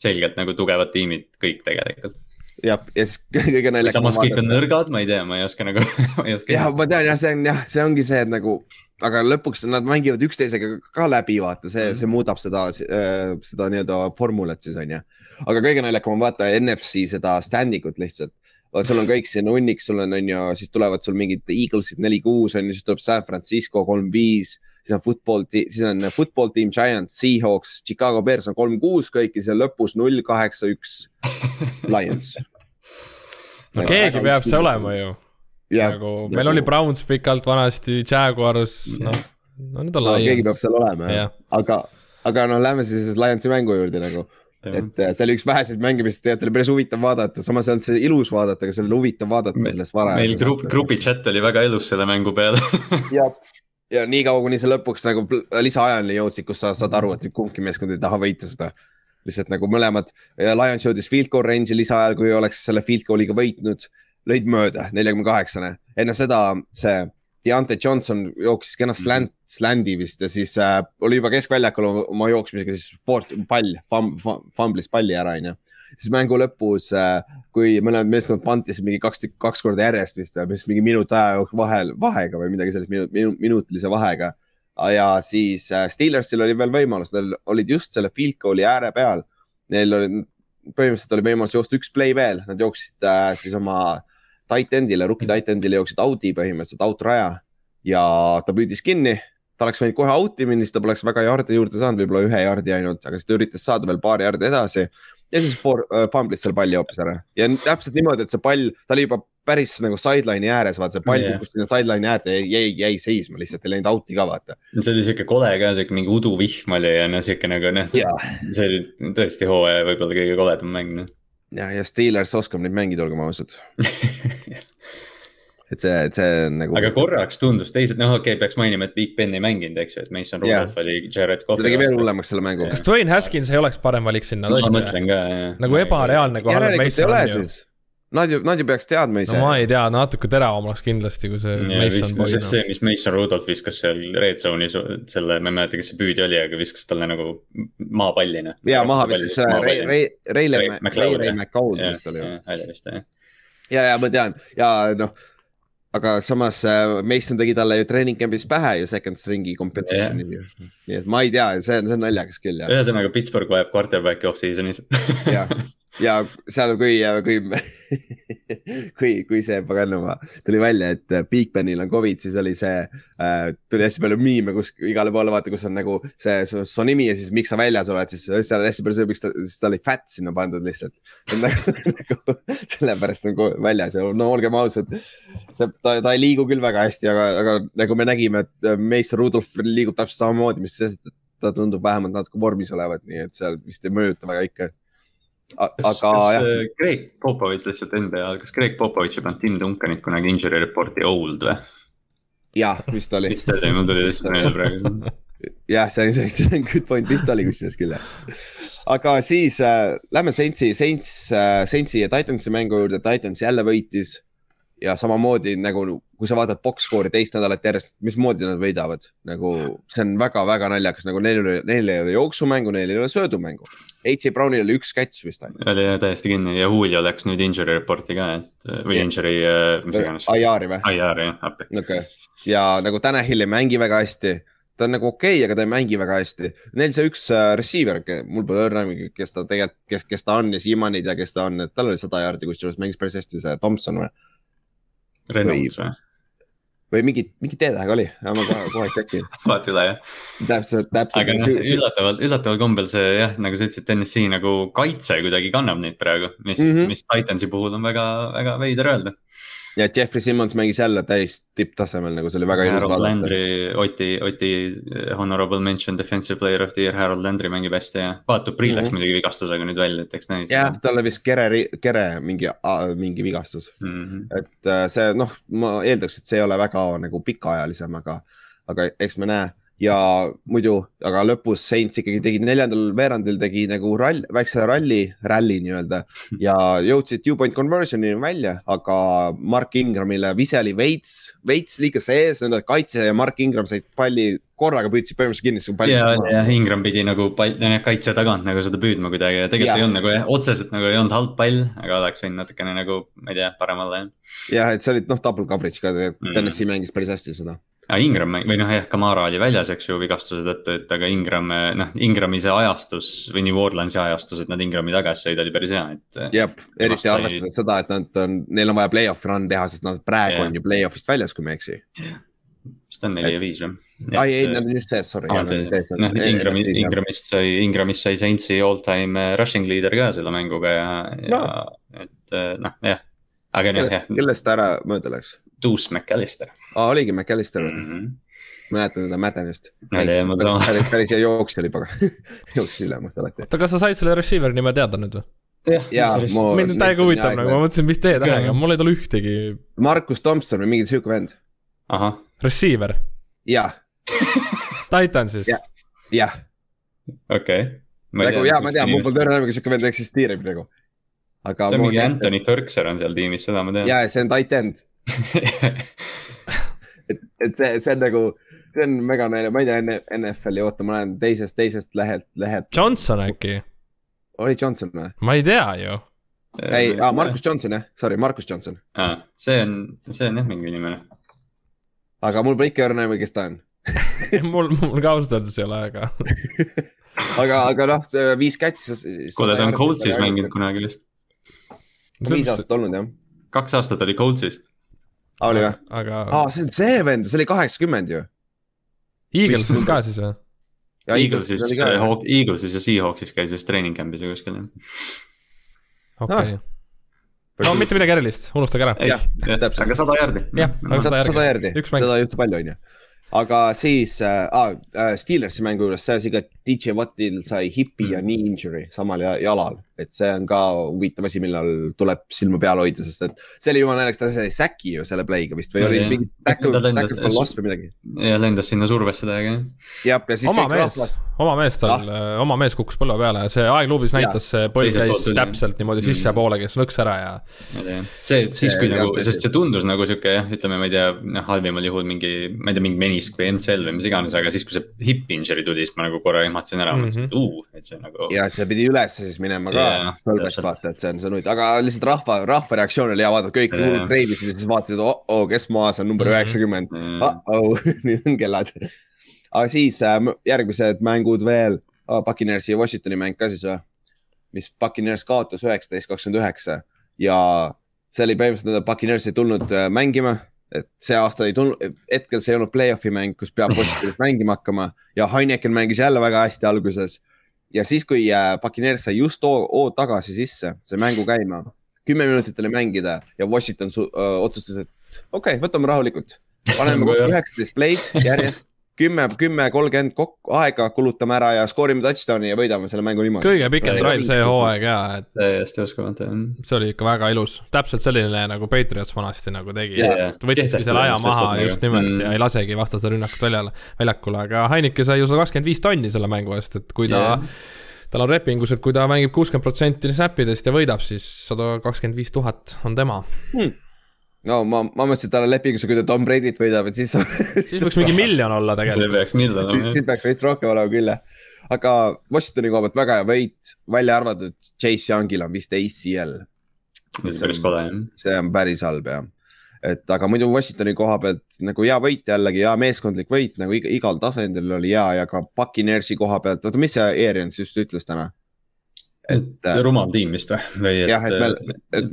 selgelt nagu tugevad tiimid kõik tegelikult jah, ja siis kõige naljakam. samas kõik on nõrgad, ma ei tea, ma ei oska nagu ma ei oska. jah, ma tean jah, see on jah, see ongi see, et nagu, aga lõpuks nad mängivad üksteisega ka läbi, vaata, see, see muudab seda, äh, seda nii-öelda formulat siis on ju. aga kõige naljakam on vaata NFC seda standing ut lihtsalt. sul on kõik siin hunnik, sul on, on ju, siis tulevad sul mingid Eaglesid neli-kuus on ju, siis tuleb San Francisco kolm-viis siis on football, siis on football team Giants, Seahawks, Chicago Bears on kolm-kuus kõik ja seal lõpus null, kaheksa, üks Lions no keegi peab see olema ju. nagu meil ja, oli Browns pikalt vanasti, Jaguars, noh, no nüüd on no, Lions. keegi peab seal olema jah, aga, aga no lähme siis Lionsi mängu juurde nagu. et äh, see oli üks väheseid mänge, mis tegelikult oli päris huvitav vaadata, samas ei olnud see ilus vaadata, aga see oli huvitav vaadata Me, sellest varajast. meil grupp, grupi chat oli väga elus selle mängu peale ja, ja niikaua, kuni sa lõpuks nagu lisaajani jõudsid, kus sa saad aru, et kumbki meeskond ei taha võita seda lihtsalt nagu mõlemad, Lions jõudis field goal range'i lisaajal, kui oleks selle field goal'iga võitnud, lõid mööda, neljakümne kaheksane. enne seda see Deontay Johnson jooksis kena mhm. slant, slandi vist ja siis äh, oli juba keskväljakul oma jooksmisega, siis force, pall fam,, fumblis palli ära, onju. Siis mängu lõpus äh,, kui mõlemad meeskond pantisid mingi kaks, kaks korda järjest vist, mis mingi minut aja vahel, vahega või midagi sellist, minut, minut, minutilise vahega ja siis äh, Steelersil oli veel võimalus, neil olid just selle field goal'i ääre peal. Neil oli, põhimõtteliselt oli võimalus joosta üks play veel, nad jooksid äh, siis oma tight end'ile, rookie tight end'ile jooksid out'i põhimõtteliselt, out raja. ja ta püüdis kinni, ta oleks võinud kohe out'i minna, siis ta poleks väga jardi juurde saanud, võib-olla ühe jardi ainult, aga siis ta üritas saada veel paari jardi edasi. Ja siis for, uh, fumblis selle palli hoopis ära ja täpselt niimoodi, et see pall, ta oli juba päris nagu sideline'i ääres, vaata see pall kukkus yeah. sinna sideline'i äärde ja jäi, jäi seisma lihtsalt, ei läinud out'i ka vaata. see oli sihuke kole ka, sihuke mingi uduvihm oli ja noh, sihuke nagu noh yeah., see oli tõesti hooaja võib-olla kõige koledam mäng noh. ja, ja Steelers oskab neid mängida, olgem ausad et see, et see on nagu. aga korraks tundus teised, noh, okei okay,, peaks mainima, et Big Ben ei mänginud, eks ju, et Mason Rudolph yeah. oli Jared Cough'i. ta tegi veel hullemaks selle mängu. kas Dwayne Haskins ei oleks parem valik sinna tõesti? ma mõtlen ka, jah. nagu ebareaalne, kui halb Mason on ju. Nad ju, nad ju peaks teadma ise. no ma ei tea, natuke teravam oleks kindlasti, kui see ja, Mason Boyd. see, see, mis Mason Rudolph viskas seal red zone'is, selle, ma ei mäleta, kes see püüdja oli, aga viskas talle nagu maapalli, noh. ja maha viskas Ray, Ray, Ray, Ray McCown vist oli ja, ja ma tean ja noh aga samas äh, Mason tegi talle ju treening camp'is pähe ju second string'i competition'i. Yeah.. nii et ma ei tea, see on, see on naljakas küll ühesõnaga Pittsburgh vajab quarterback'i off-season'is. Jah, ja seal, kui, kui kui, kui see paganama tuli välja, et Big Benil on Covid, siis oli see äh,, tuli hästi palju miime, kus igale poole vaata, kus on nagu see su, su nimi ja siis miks sa väljas oled, siis seal hästi palju see, miks ta, siis ta oli fat sinna pandud lihtsalt. nagu, nagu sellepärast nagu väljas ja no olgem ausad, see, ta, ta ei liigu küll väga hästi, aga, aga nagu me nägime, et Mason Rudolph liigub täpselt samamoodi, mis sest, et ta tundub vähemalt natuke vormis olevat, nii et seal vist ei mõjuta väga ikka aga kas, jah. Äh, Greg Popovitš lihtsalt NBA, kas Greg Popovitš ei pannud Tim Duncanit kunagi injury report'i old või? jah, vist oli. vist oli, mul tuli lihtsalt meelde praegu. jah, see on, see on good point, vist oli kusjuures küll jah. aga siis äh, lähme Saintsi, Saints äh,, Saintsi ja Titansi mängu juurde, Titans jälle võitis ja samamoodi nagu, kui sa vaatad box score'i teist nädalat järjest, mismoodi nad võidavad, nagu see on väga-väga naljakas, nagu neil ei ole, neil ei ole jooksumängu, neil ei ole söödumängu. H.A. Brownil oli üks catch vist ainult. oli täiesti kinni ja Julio läks nüüd injury report'i ka, et või yeah. injury äh,, mis iganes. IR-i või? IR-i jah, appi. okei okay., ja nagu Tanahil ei mängi väga hästi ta on nagu okei okay,, aga ta ei mängi väga hästi. Neil see üks uh, receiver, mul pole õrna, kes ta tegelikult, kes, kes ta on ja siiamaani ei tea, kes ta on, et tal oli sada jaardi kusjuures, mängis päris hästi see Tomson või Renaults või? või mingi, mingi T-tähega oli, ma kohe, kohe äkki. vaata üle jah. täpselt, täpselt. aga noh, üllataval, üllataval kombel see jah, nagu sa ütlesid, TNS-i nagu kaitse kuidagi kannab neid praegu, mis mm, -hmm. mis Titansi puhul on väga, väga veider öelda ja Jeffrey Simmons mängis jälle täis tipptasemel, nagu see oli väga ilus vaadata. Landry, Oti, Oti eh, honorable mention defensive player of the year, Harold Landry mängib hästi ja Paatu Priit läks mm -hmm. muidugi vigastusega nüüd välja, et eks näis. jah, tal oli vist kere, kere mingi, mingi vigastus mm. -hmm. et äh, see noh, ma eeldaks, et see ei ole väga nagu pikaajalisem, aga, aga eks me näe ja muidu, aga lõpus Saints ikkagi tegi neljandal veerandil tegi nagu rall, väikse ralli, ralli nii-öelda ja jõudsid two point conversion'i välja, aga Mark Ingramile vise oli veits, veits liiga sees, nende kaitse ja Mark Ingram said palli korraga püüdsid põhimõtteliselt kinni su palli. ja, ja Ingram pidi nagu pall, kaitse tagant nagu seda püüdma kuidagi ja tegelikult ja. ei olnud nagu jah, otseselt nagu ei olnud halb pall, aga oleks võinud natukene nagu, ma ei tea, parem olla jah. jah, et see oli noh, double coverage ka, mm. Tennessee mängis päris hästi seda Ingram või noh, jah, Kamara oli väljas, eks ju, vigastuse tõttu, et aga Ingram, noh, Ingrami see ajastus või New Orleansi ajastus, et nad Ingrami tagasi said, oli päris hea, et. jah, eriti sai... arvestades seda, et nad on, neil on vaja play-off'i run teha, sest nad praegu yeah. on ju play-off'ist väljas, kui ma ei eksi. vist on neli ja viis või? ai, ei, nad on just sees, sorry. noh, Ingrami, Ingramist sai, Ingramist sai Saintsi all time rushing leader ka selle mänguga ja no., ja et noh, jah aga noh, jah. kellest ära mööda läks? Deuce McAllister. aa, oligi McAllister või mm -hmm.? mäletan seda Maddenist. päris, päris hea jooksja oli, pagan jooksis ülemast alati. oota, kas sa said selle receiver'i nime teada nüüd või? jah, mind täiega huvitab nagu, ma mõtlesin, mis T-tähega, mul ei tule ühtegi. Markus Thompson või mingi sihuke vend. ahah. Receiver? jah. Titan siis ja.? jah. okei. nagu jaa, ma tean, mul pole tõenäoliselt nagu sihuke vend eksisteerib nagu aga. see on mingi Anthony Ferkser on seal tiimis, seda ma tean. ja, see on tight end et, et see, see on nagu, see on mega nalja, ma ei tea NFL-i, oota, ma olen teisest, teisest lehelt, lehelt. Johnson äkki? oli Johnson või? ma ei tea ju. ei ah,, Markus Johnson jah, sorry, Markus Johnson ah,. see on, see on jah mingi inimene. aga mul pole ikka õrna aimu, kes ta on mul, mul ka ausalt öeldes ei ole, aga aga, aga noh, viis catch'i. kuule, ta on Coltsis mänginud kunagi vist viis aastat olnud jah. kaks aastat oli Coltsis. Oli või? aga. aa, see on see vend, see oli kaheksakümmend ju. Eaglesis ka siis või? Eaglesis, Eaglesis ja Seahawksis käis vist treening camp'is või kuskil. okei okay. ah no mitte midagi erilist, unustage ära. jah, täpselt. aga sada järgi. jah, aga sada järgi, seda juhtub palju, on ju aga siis äh, äh, Steelersi mängu juures sai asi ka, DJ Wattil sai hipi ja knee injury samal jalal, et see on ka huvitav asi, millal tuleb silma peal hoida, sest et see oli jumala naljakas, ta sai säki ju selle play'ga vist või ja, oli mingi tackle, tackle for loss või midagi. ja lendas sinna survesse täiega. jah, ja siis. oma mees, oma mees tal ah., oma mees kukkus põlve peale ja see aegluubis näitas, see põld käis täpselt niimoodi mm. sissepoole, kes nõks ära ja. see, et siis kui nagu, sest see tundus nagu sihuke jah, ütleme, ma ei tea, noh halvimal juhul mingi, ma ei tea, mingi meni menisk või MCL või mis iganes, aga siis, kui see hip injury tuli, siis ma nagu korra ehmatasin ära mm, -hmm. mõtlesin, et uu, et see nagu. ja, et see pidi ülesse siis minema ka yeah,, põlvest vaata, et see on see nüüd, aga lihtsalt rahva, rahva reaktsioon oli hea vaadata, kõik hullult treibisid ja siis vaatasid, oh, oh, kes maas on number mhm. üheksakümmend mm -hmm. oh, oh, nüüd on kellad. aga siis äh, järgmised mängud veel oh,, Buccaneersi ja Washingtoni mäng ka siis või? mis Buccaneers kaotas üheksateist, kakskümmend üheksa ja see oli põhimõtteliselt, et Buccaneers ei tulnud äh, mängima et see aasta ei tulnud, hetkel see ei olnud play-off'i mäng, kus peab Washingtonis mängima hakkama ja Heineken mängis jälle väga hästi alguses. Ja siis, kui äh, sai just O tagasi sisse, sai mängu käima, kümme minutit oli mängida ja Washington öö, otsustas, et okei okay,, võtame rahulikult, paneme üheksateist play'd järjest kümme, kümme, kolmkümmend kokku aega kulutame ära ja skoorime touchdown'i ja võidame selle mängu niimoodi. kõige pikem drive see hooaeg ja, et. täiesti uskumatu jah. see oli ikka väga ilus, täpselt selline nagu Patriots vanasti nagu tegi yeah.. võttiski selle aja maha just nimelt mm. ja ei lasegi vastase rünnakut väljale, väljakule, aga Heinike sai ju sada kakskümmend viis tonni selle mängu eest, et kui ta yeah tal on lepingus, et kui ta mängib kuuskümmend protsenti snap idest ja võidab, siis sada kakskümmend viis tuhat on tema hmm no ma, ma mõtlesin, et tal on lepingus, kui ta Tom Brady't võidab, et siis siis võiks mingi miljon olla tegelikult. see peaks miljon olema. siis peaks veits rohkem olema küll jah. aga Washingtoni koha pealt väga hea võit, välja arvatud Chase Youngil on vist ACL. see on päris kole jah. see on päris halb jah. et aga muidu Washingtoni koha pealt nagu hea võit jällegi, hea meeskondlik võit nagu igal tasandil oli hea ja ka Puccineersi koha pealt, oota, mis see Arians just ütles täna? Et. rumal tiim vist või? jah, et meil.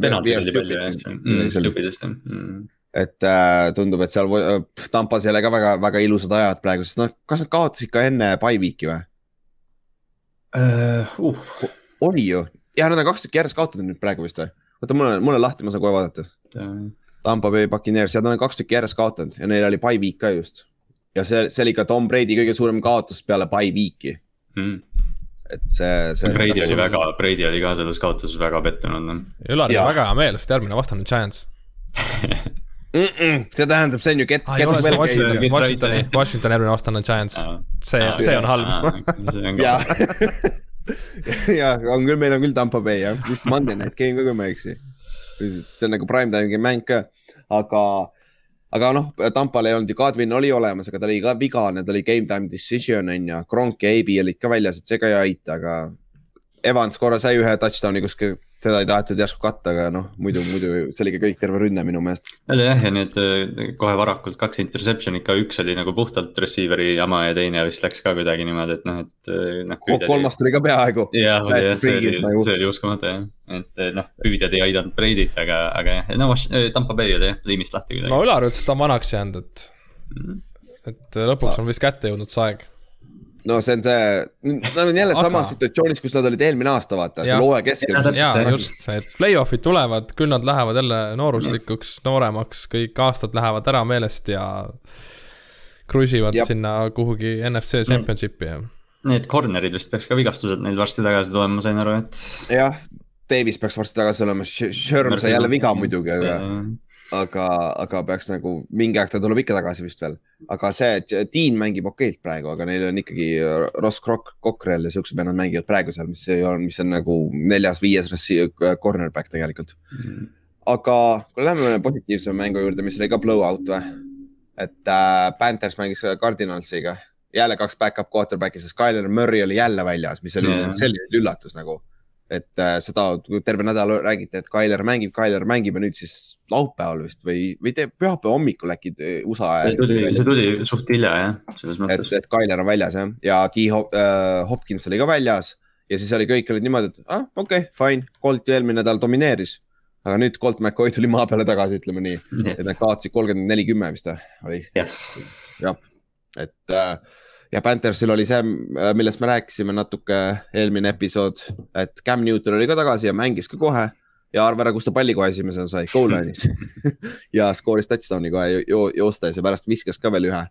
penaltid oli palju jah, klubidest jah mm. et äh, tundub, et seal Tampas ei ole ka väga, väga ilusad ajad praegu, sest noh, kas nad kaotasid ka enne Paiviiki või uh,? Uh. oli ju, ja nad on kaks tükki järjest kaotanud nüüd praegu vist või? oota, mul on, mul on lahti, ma saan kohe vaadata. Tampa Bay Buccaneers ja nad on kaks tükki järjest kaotanud ja neil oli Paiviik ka just. ja see, see oli ka Tom Brady kõige suurem kaotus peale Paiviiki mm et see, see. Brady oli väga, Brady oli ka selles kaotuses väga pettunud. Ülaril on väga hea meel, sest järgmine vastane on Giants mm. -mm, see tähendab, see on ju get, ah,. Washingtoni, Washingtoni, Washingtoni järgmine vastane on Giants, see, see on halb. jah, ja on küll, meil on küll Tampa Bay jah, vist Monday night game ka, kui ma ei eksi. see on nagu prime time'i mäng ka, aga aga noh, Tampal ei olnud ju, Kadrin oli olemas, aga ta oli ka vigane, ta oli game time decision on ju, Kronk ja AB olid ka väljas, et see ka ei aita, aga Evans korra sai ühe touchdown'i kuskil teda ei tahetud järsku katta, aga noh, muidu, muidu see oli ikka kõik terve rünne minu meelest. oli jah, ja need äh, kohe varakult kaks interception'it ka, üks oli nagu puhtalt receiver'i jama ja teine vist läks ka kuidagi niimoodi, et noh, et äh, noh. kolmas tuli ka peaaegu. jah, see oli, see oli uskumatu jah, et noh, püüdjad ei aidanud Brady't, aga, aga jah, no Tampa Bay oli jah, liimist lahti kuidagi. no Ülar ütles, et ta on vanaks jäänud, et mm., et lõpuks on vist kätte jõudnud see aeg no see on see, nad on jälle Aga... samas situatsioonis, kus nad olid eelmine aasta, vaata, selle hooaja keskel. ja just, et play-off'id tulevad, küll nad lähevad jälle nooruslikuks, nooremaks, kõik aastad lähevad ära meelest ja kruiisivad sinna kuhugi NFC championship'i ja. Need corner'id vist peaks ka vigastused neil varsti tagasi tulema, ma sain aru, et. jah, Davis peaks varsti tagasi olema, Sherm sai jälle viga muidugi, aga aga, aga peaks nagu mingi aeg ta tuleb ikka tagasi vist veel. Aga see, et Dean mängib okeilt praegu, aga neil on ikkagi Ross Krok-, Cockrell ja siuksed vennad mängivad praegu seal, mis ei ole, mis on nagu neljas-viies cornerback tegelikult mm.. aga kui lähme positiivsema mängu juurde, mis oli ka blowout või? et äh, Panthers mängis Cardinalsiga, jälle kaks back-up quarterback'i, sest Tyler Murray oli jälle väljas, mis oli yeah. selline üllatus nagu et äh, seda terve nädal räägiti, et Tyler mängib, Tyler mängib ja nüüd siis laupäeval vist või, või te pühapäeva hommikul äkki USA ajal. see tuli, suht hilja jah, selles mõttes. et, et Tyler on väljas jah, ja T Hop, äh, Hopkins oli ka väljas ja siis oli, kõik olid niimoodi, et ah, okei okay,, fine, Colt ju eelmine nädal domineeris. aga nüüd Colt McCoy tuli maa peale tagasi, ütleme nii, et nad kaotasid kolmkümmend neli, kümme vist või, oli? jah ja et äh, ja Panthersil oli see, millest me rääkisime natuke eelmine episood, et Cam Newton oli ka tagasi ja mängis ka kohe ja arva ära, kus ta palli kohe esimesena sai, goal line'is ja skooris touchdown'i kohe jo jo joostes ja pärast viskas ka veel ühe.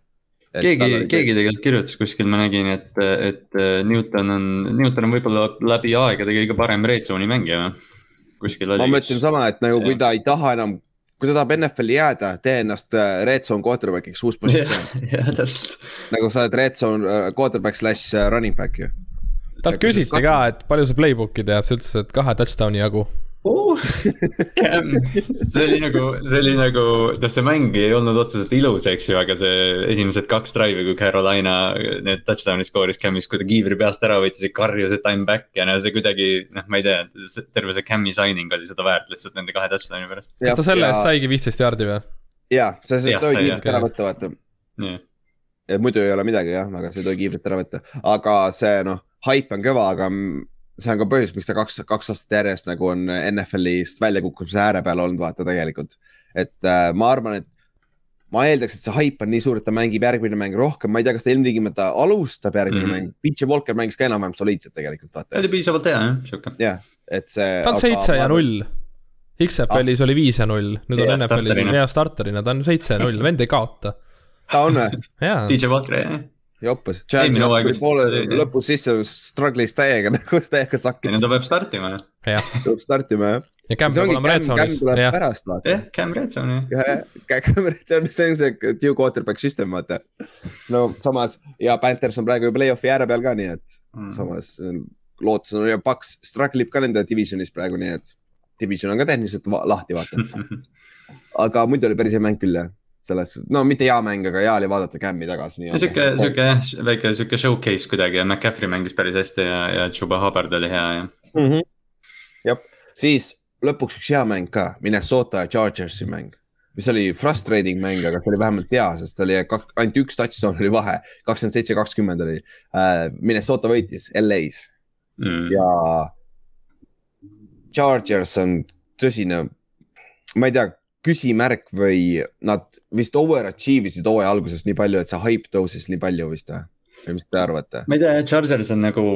keegi, keegi tegelikult kirjutas kuskil, ma nägin, et, et Newton on, Newton on võib-olla läbi aegade kõige parem red zone'i mängija. kuskil oli. ma mõtlesin sama, et nagu kui ta ei taha enam kui ta tahab NFL-i jääda, tee ennast äh, red zone quarterback'iks, uus positsioon. jah, täpselt. nagu sa oled red zone äh, quarterback slash äh, running back ju. talt küsiti ka, et palju sa playbook'i tead, sa ütlesid, et kahe touchdown'i jagu oh, see oli nagu, see oli nagu, noh, see mäng ei olnud otseselt ilus, eks ju, aga see esimesed kaks drive'i, kui Carolina need touchdown'i skooris Cam'is, kui ta kiivri peast ära võttis ja karjus, et I m back ja no see kuidagi, noh, ma ei tea, terve see Cam'i signing oli seda väärt lihtsalt nende kahe touchdown'i pärast. kas ta selle eest ja... saigi viisteist jaardi või? jaa, sa ei tohi kiivrit ära võtta, vaata. muidu ei ole midagi jah, aga sa ei tohi kiivrit ära võtta, aga see noh, haip on kõva, aga see on ka põhjus, miks ta kaks, kaks aastat järjest nagu on NFL-ist väljakukkumise ääre peal olnud, vaata tegelikult. et äh, ma arvan, et ma eeldaks, et see haip on nii suur, et ta mängib järgmine mäng rohkem, ma ei tea, kas ta ilmtingimata alustab järgmine mm -hmm. mäng. PJ Walker mängis ka enam-vähem soliidselt tegelikult, vaata. ta oli piisavalt hea jah, sihuke. jah, et see. ta on seitse ja null. XFL-is ah. oli viis ja null, nüüd on NFL-is hea starterina, ta on seitse ja null, vend ei kaota. ta on või? PJ Walker jah joppas, Giants tuli poole lõpus sisse, struggle'is täiega nagu täiega sakkis. ta peab startima jah. peab startima jah. ja Cam peab olema red zone'is. Pärast vaata. jah, Cam red zone jah. Cam red zone, see on see due quarterback system vaata. no samas ja Panthers on praegu ju play-off'i ääre peal ka, nii et mm. samas lootus on ja Paks struggle ib ka nende divisionis praegu, nii et division on ka tehniliselt lahti vaata aga muidu oli päris hea mäng küll jah selles, no mitte hea mäng, aga hea oli vaadata Cam'i tagasi. sihuke, sihuke jah, väike sihuke showcase kuidagi ja McCaffrey mängis päris hästi ja, ja Chuba Hubbard oli hea ja mm. -hmm. jah, siis lõpuks üks hea mäng ka, Minnesota ja Chargersi mäng, mis oli frustrating mäng, aga see oli vähemalt hea, sest oli ainult üks touchdown oli vahe, kakskümmend seitse, kakskümmend oli uh,. Minnesota võitis LA-s mm. ja Chargers on tõsine, ma ei tea küsimärk või nad vist overachieve isid hooaja alguses nii palju, et see hype tõusis nii palju vist või? või mis te arvate? ma ei tea, Chargers on nagu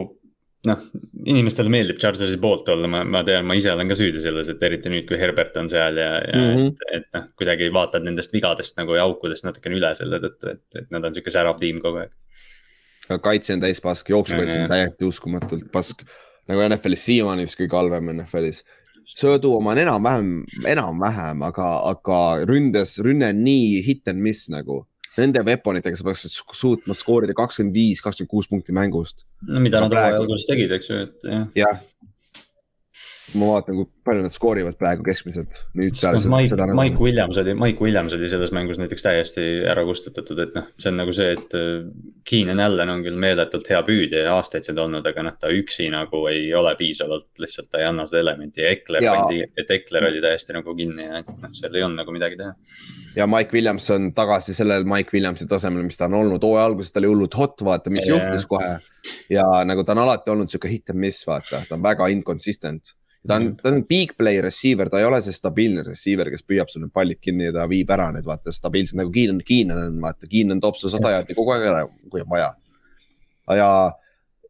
noh, inimestele meeldib Chargersi poolt olla, ma, ma tean, ma ise olen ka süüdi selles, et eriti nüüd, kui Herbert on seal ja, ja mm -hmm. et, et noh, kuidagi vaatad nendest vigadest nagu ja aukudest natukene üle selle tõttu, et, et nad on sihuke särav tiim kogu aeg. kaitse on täis pask, jooksukaitse on täiesti uskumatult pask nagu NFL-is siiamaani vist kõige halvem NFL-is söödu oma on enam-vähem, enam-vähem, aga, aga ründes, rünne on nii hit and miss nagu. Nende weaponitega sa peaksid suutma skoorida kakskümmend viis, kakskümmend kuus punkti mängust. no mida nad hooaja alguses tegid, eks ju, et jah. jah, ma vaatan, kui palju nad skoorivad praegu keskmiselt. Mike, seda. Mike Williams oli, Mike Williams oli selles mängus näiteks täiesti ära kustutatud, et noh, see on nagu see, et äh, Keenan Allan on küll meeletult hea püüdja ja aastaid seda olnud, aga noh, ta üksi nagu ei ole piisavalt, lihtsalt ta ei anna seda elementi ja Ekler pandi, et Ekler oli täiesti nagu kinni ja noh, seal ei olnud nagu midagi teha. ja Mike Williams on tagasi sellel Mike Williamsi tasemel, mis ta on olnud, hooaja alguses ta oli hullult hot, vaata, mis ja, juhtus kohe. ja nagu ta on alati olnud sihuke hit and miss, vaata, ta on väga inconsistent ta on, ta on big play receiver, ta ei ole see stabiilne receiver, kes püüab sul need pallid kinni ja ta viib ära need vaata stabiilselt nagu Keenan, Keenan on, vaata Keenan toob sulle sada jaardi kogu aeg ära, kui on vaja. ja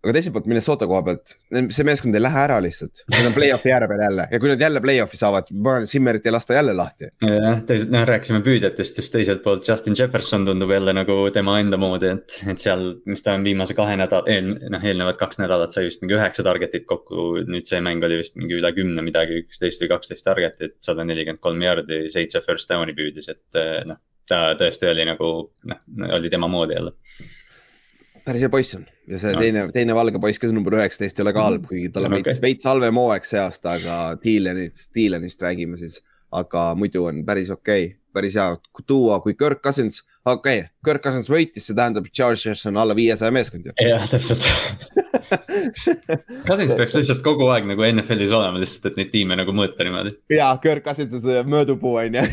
aga teiselt poolt Minnesota koha pealt, see meeskond ei lähe ära lihtsalt, nad on play-off'i ääre peal jälle. Ja kui nad jälle play-off'i saavad, Simmerit ei lasta jälle lahti. jah, teisalt noh, rääkisime püüdjatest, siis teiselt poolt Justin Jefferson tundub jälle nagu tema enda moodi, et, et seal, mis ta on viimase kahe nädala, eel, noh eelnevad kaks nädalat sai vist mingi üheksa target'it kokku, nüüd see mäng oli vist mingi üle kümne midagi, üksteist või kaksteist target'it, sada nelikümmend kolm jaardi, seitse first down'i püüdis, et noh, ta tõesti oli nagu noh, oli tema moodi jälle päris hea poiss on ja see no. teine, teine valge poiss, kes on number üheksateist, ei ole ka halb, kuigi tal on okay. veits, veits halvem hooaeg see aasta, aga Dylanist, Dylanist räägime siis. aga muidu on päris okei okay,, päris hea tuua, kui Kirk Cousins, okei okay,, Kirk Cousins võitis, see tähendab, Chargers on alla viiesaja meeskond ju. jah, täpselt Cousins peaks lihtsalt kogu aeg nagu NFL-is olema lihtsalt, et neid tiime nagu mõõta niimoodi. ja, Kirk Cousins on see mõõdupuu on ju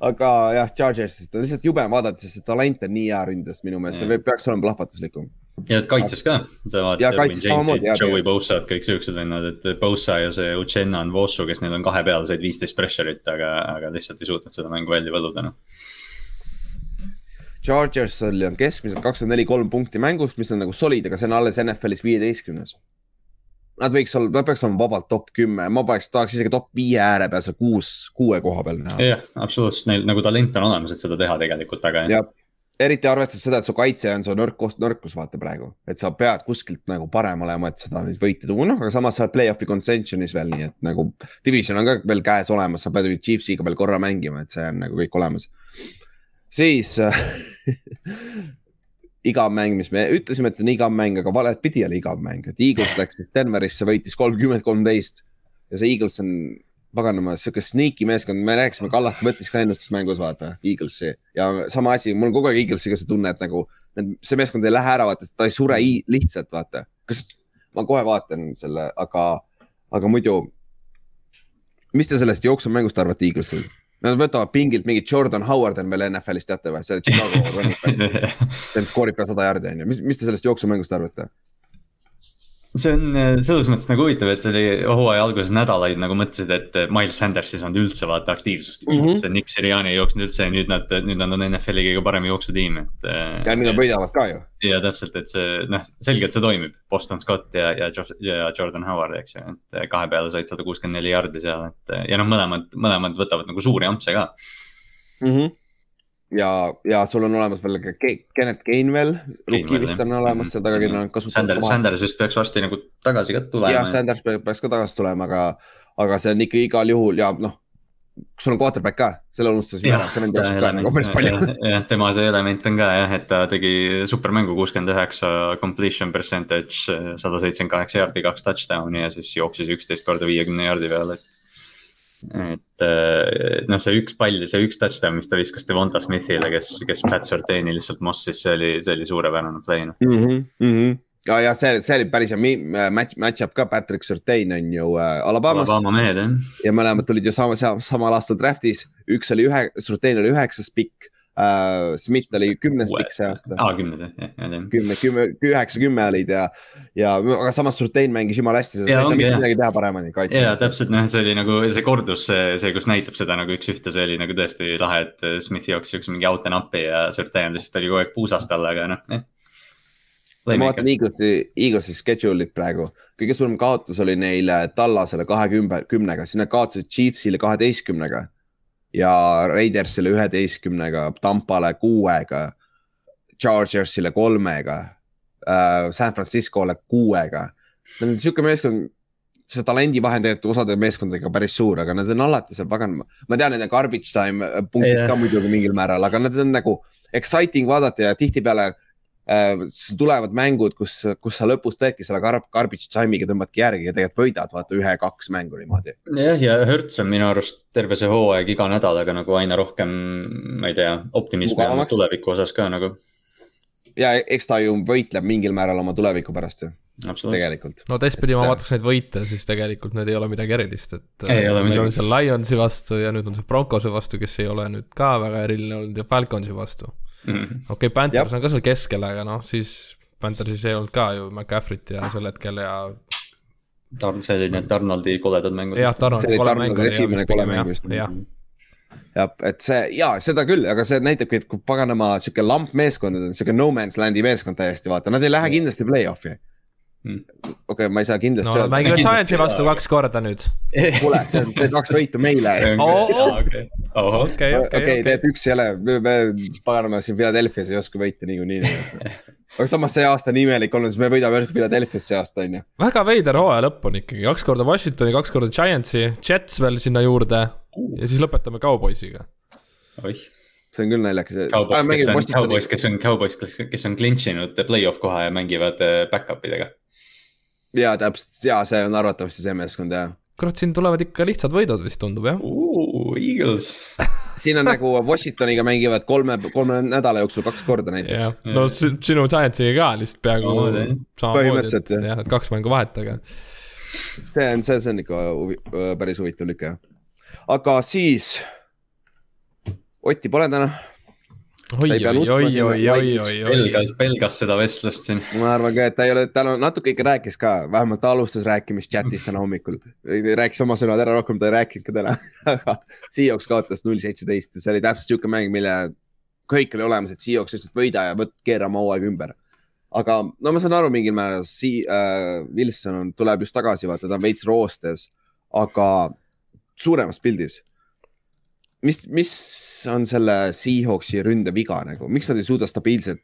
aga jah, Chargersist on lihtsalt jube vaadata, sest see talent on nii hea ründes minu meelest, see peaks olema plahvatuslikum. ja kaitses ka. kaitses samamoodi. Joey Bosa, kõik siuksed vennad, et Bosa ja see Uchenna on Vosu, kes neil on kahe peal, said viisteist pressure'it, aga, aga lihtsalt ei suutnud seda mängu välja võluda noh. Chargersil on keskmiselt kakskümmend neli, kolm punkti mängust, mis on nagu solid, aga see on alles NFL-is viieteistkümnes. Nad võiks olla, nad peaks olema vabalt top kümme, ma paneks, tahaks isegi top viie ääre peal seal kuus, kuue koha peal näha. jah, absoluutselt, neil nagu talent on olemas, et seda teha tegelikult, aga. jah, eriti arvestades seda, et su kaitse on su nõrkus, nõrkus vaata praegu, et sa pead kuskilt nagu parem olema, et seda nüüd võita tuua, noh, aga samas sa oled play-off'i contention'is veel, nii et nagu. Division on ka veel käes olemas, sa pead nüüd Chiefsiga veel korra mängima, et see on nagu kõik olemas siis igav mäng, mis me ütlesime, et on igav mäng, aga valet pidi oli igav mäng, et Eagles läks Denverisse, võitis kolmkümmend, kolmteist. ja see Eagles on paganama sihuke sneaky meeskond, me rääkisime, Kallaste võttis ka ennustusmängus vaata Eaglesi ja sama asi, mul on kogu aeg Eaglesiga see tunne, et nagu see meeskond ei lähe ära, vaata, ta ei sure lihtsalt vaata. kas, ma kohe vaatan selle, aga, aga muidu. mis te sellest jooksumängust arvate Eaglesil? Nad võtavad pingilt mingi Jordan Howard on veel NFL-is, teate või, see Chicago running back. ta skoorib ka sada jardi, on ju, mis, mis te sellest jooksumängust arvate? See on äh, selles mõttes nagu huvitav, et see oli hooaja alguses nädalaid nagu mõtlesid, et äh, Miles Sanders ei saanud üldse vaata aktiivsust mm. -hmm. üldse, Nick Siriani ei jooksnud üldse ja nüüd nad, nüüd nad on NFL-i kõige parem jooksutiim, et. Äh, ja nüüd nad võidavad ka ju. ja täpselt, et see noh, selgelt see toimib, Boston Scott ja, ja, ja Jordan Howard, eks ju, et kahe peale said sada kuuskümmend neli jardi seal, et ja noh, mõlemad, mõlemad võtavad nagu suuri ampse ka mm. -hmm ja, ja sul on olemas veel ka Kennet Gainwell, rookie vist on olemas seal taga, keda on kasutatud. Sanders, Sanders vist peaks varsti nagu tagasi ka tulema. jah, Sanders peaks ka tagasi tulema, aga, aga see on ikka igal juhul ja noh, sul on quarterback ka, selle unustasime ära, see vend jookseb ka nagu päris palju. jah, tema see element on ka jah, et ta tegi supermängu kuuskümmend üheksa completion percentage, sada seitsekümmend kaheksa jaardi, kaks touchdown'i ja siis jooksis üksteist korda viiekümne jaardi peale, et et äh, noh, see üks pall, see üks touchdown, mis ta viskas Devonta Smithile, kes, kes Pat Surtaini lihtsalt mossis, see oli, see oli suurepärane play noh mm -hmm,. Mm -hmm ja, ja see, see oli päris hea match, match-up ka, Patrick Surtain on ju äh, Alabamast. Alabama mehed jah. ja mõlemad tulid ju sama, samal aastal draft'is, üks oli ühe, Surtain oli üheksas pikk uh,. Smith oli kümnes pikk see aasta. aa, kümnes jah, jah, jah. kümme, kümme, üheksa, kümme olid ja, ja aga samas Surtain mängis jumala hästi, sa ei saa mitte midagi teha paremini kaitse. ja täpselt noh, see oli nagu see kordus, see, see, kus näitab seda nagu üks-ühte, see oli nagu tõesti lahe, et Smith jooksis siukse mingi out and up'i ja Surtain lihtsalt oli kogu aeg puusast all, aga noh eh ma vaatan Eaglesi, Eaglesi schedule'it praegu, kõige suurem kaotus oli neil Tallasele kahekümne, kümnega, siis nad kaotasid Chiefsile kaheteistkümnega ja Raidersile üheteistkümnega, Tampale kuuega, Chargersile kolmega äh,, San Franciscole kuuega. Nad on sihuke meeskond, see talendivahe on tegelikult osade meeskondadega päris suur, aga nad on alati seal pagan, ma tean, nende garbage time punktid yeah. ka muidugi mingil määral, aga nad on nagu exciting vaadata ja tihtipeale Äh, tulevad mängud, kus, kus sa lõpus teedki selle garb, garbage time'iga tõmbadki järgi ja tegelikult võidad, vaata ühe-kaks mängu niimoodi. jah, ja Hertz on minu arust terve see hooaeg iga nädalaga nagu aina rohkem, ma ei tea, optimismi on tuleviku osas ka nagu. ja eks ta ju võitleb mingil määral oma tuleviku pärast ju. tegelikult. no teistpidi ma vaataks neid võite, siis tegelikult need ei ole midagi erilist, et. meil on seal Lionsi vastu ja nüüd on see Broncose vastu, kes ei ole nüüd ka väga eriline olnud ja Falconsi vastu. Okei okay,, Panthers on ka seal keskel, aga noh, siis Panthersis ei olnud ka ju McCaffrey't ja sel hetkel ja. Tarn, see oli need Donaldi koledad mängud. jah, Donaldi kole mäng oli esimene kole mäng vist. jah, et see ja seda küll, aga see näitabki, et kui paganama sihuke lamp meeskond on, sihuke no man's land'i meeskond täiesti vaata, nad ei lähe kindlasti play-off'i. Okei okay,, ma ei saa kindlasti no, öelda. mängivad Giantsi vastu kaks korda nüüd. kuule, teed kaks võitu meile. okei, okei, okei, teed üks jälle, me paganama siin Philadelphia's ei oska võita niikuinii aga samas see aasta on imelik olnud, siis me võidame järsku Philadelphia's see aasta on ju. väga veider hooaja lõpp on ikkagi, kaks korda Washingtoni, kaks korda Giantsi, Jets veel sinna juurde ja siis lõpetame Cowboysiga. oih see on küll naljakas. Cowboys, kes on, Cowboys, kes, kes on clinch inud play-off koha ja mängivad äh, back-up idega ja täpselt ja see on arvatavasti see meeskond jah. kurat, siin tulevad ikka lihtsad võidud vist tundub jah. Eagles siin on nagu Washingtoniga mängivad kolme, kolme nädala jooksul kaks korda näiteks. no sinu Giantsiga ka lihtsalt peaaegu oh, põhimõtteliselt jah. jah, et kaks mängu vahet, aga. see on, see, see on ikka huvi, päris huvitav lükk jah. aga siis. Otti pole täna oi, oi, oi, oi, oi, oi, oi. pelgas, pelgas seda vestlust siin. ma arvan ka, et ta ei ole, ta on natuke ikka rääkis ka, vähemalt ta alustas rääkimist chat'is täna hommikul. rääkis oma sõnad ära, rohkem ta ei rääkinud ka täna aga Seahawks kaotas null seitseteist ja see oli täpselt sihuke mäng, mille kõik oli olemas, et Seahawks lihtsalt võida ja võt-, keera oma hooaeg ümber. aga no ma saan aru mingil määral, si- äh,, Wilson on, tuleb just tagasi, vaata, ta on veits roostes, aga suuremas pildis. mis, mis on selle Seahawksi ründe viga nagu, miks nad ei suuda stabiilselt,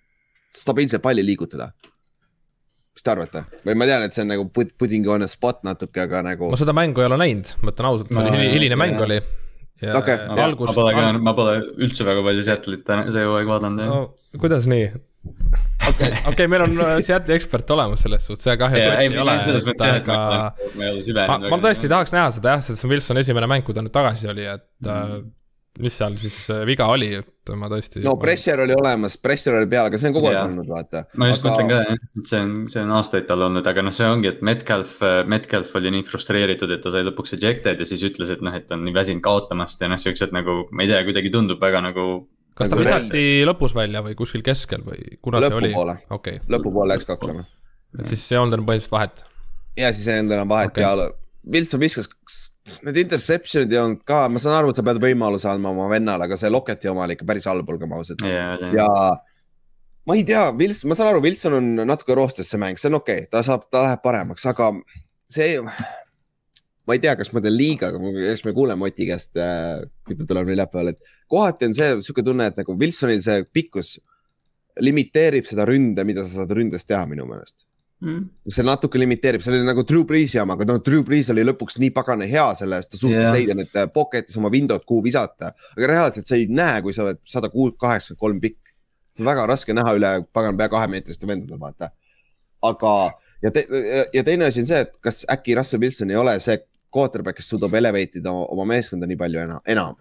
stabiilselt palli liigutada? mis te arvate või ma tean, et see on nagu putting on a spot natuke, aga nagu. ma seda mängu ei ole näinud, ma ütlen ausalt, see oli hiline mäng oli ja okay, algus. ma pole ka, ma pole üldse väga palju Seattle'it see hooaeg vaadanud no,. kuidas nii? okei, okei, meil on äh, Seattle'i ekspert olemas selles suhtes, see kahju ei ole, aga ma, ma, ma tõesti tahaks näha seda jah, sest see on Wilson esimene mäng, kui ta nüüd tagasi oli, et mm -hmm mis seal siis äh, viga oli, et ma tõesti. no pressure oli olemas, pressure oli peal, aga see on kogu aeg olnud, vaata. ma just aga... mõtlen ka jah, et see on, see on aastaid tal olnud, aga noh, see ongi, et Metcalf, äh, Metcalf oli nii frustreeritud, et ta sai lõpuks ejected ja siis ütles, et noh, et on nii väsinud kaotamast ja noh, siuksed nagu, ma ei tea, kuidagi tundub väga nagu. kas ta nagu visati lõpus välja või kuskil keskel või kuna Lõpu see oli? Okay. lõpupoole läks kaklema. siis ei olnud enam põhimõtteliselt vahet. ja siis ei olnud enam vahet okay. ja Wilson viskas Need interception'id ei olnud ka, ma saan aru, et sa pead võimaluse andma oma vennale, aga see Locketi oma oli ikka päris halb, olgem ausad yeah,. Yeah. ja ma ei tea, Wilson, ma saan aru, Wilson on natuke roostes see mäng, see on okei okay., ta saab, ta läheb paremaks, aga see. ma ei tea, kas ma teen liiga, aga eks me kuuleme Oti käest, äh, kui ta tuleb neljapäeval, et kohati on see sihuke tunne, et nagu Wilsonil see pikkus limiteerib seda ründe, mida sa saad ründes teha minu meelest mm.. see natuke limiteerib, see oli nagu Drew Breesi oma, aga noh, Drew Brees oli lõpuks nii pagana hea selle eest, ta suutis yeah. leida need äh, pocket'is oma window'd, kuhu visata. aga reaalselt sa ei näe, kui sa oled sada kuus, kaheksakümmend kolm pikk. väga raske näha üle pagan pea kahemeetriste vendadel, vaata. aga, ja te, ja teine asi on see, et kas äkki Russell Wilson ei ole see quarterback, kes suudab elevate ida oma meeskonda nii palju enam, enam.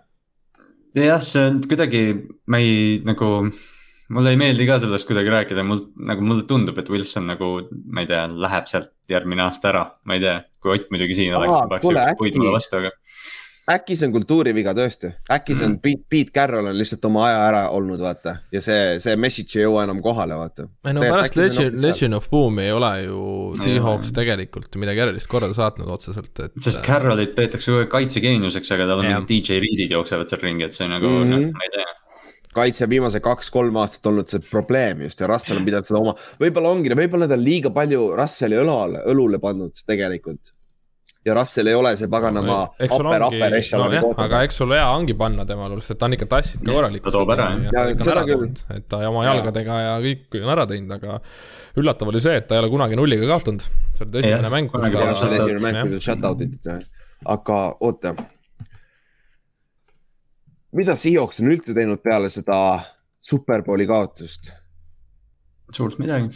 jah, see on kuidagi, ma ei nagu mulle ei meeldi ka sellest kuidagi rääkida, mul nagu mulle tundub, et Wilson nagu, ma ei tea, läheb sealt järgmine aasta ära, ma ei tea, kui Ott muidugi siin oleks, paneks puid mulle vastu, aga. äkki see on kultuuriviga tõesti, äkki see on mm. Pete Carroll on lihtsalt oma aja ära olnud, vaata ja see, see message ei jõua enam kohale, vaata. ei no pärast Legend, Legend of Boom'i ei ole ju Seahawks no, tegelikult midagi erilist korda saatnud otseselt, et. sest Carrollit peetakse kogu aeg kaitsegeeniuseks, aga tal on mingid DJ Reedid jooksevad seal ringi, et see nagu mm -hmm. noh, ma ei tea kaitse viimased kaks-kolm aastat olnud see probleem just ja Russell on pidanud seda oma, võib-olla ongi, võib-olla nad on liiga palju Russelli õlale, õlule pannud tegelikult. ja Russell ei ole see paganama no, upper, upper echelon no,. aga eks sul hea ongi panna temal, sest ta on ikka tassitud korralikult. ta toob ära jah. et ta oma jalgadega ja kõik on ära teinud, aga üllatav oli see, et ta ei ole kunagi nulliga kaotanud. see oli esimene mäng. see oli esimene mäng, kui ta shut-out iti, aga oota mida Seahawks on üldse teinud peale seda superbowli kaotust? suurt midagi.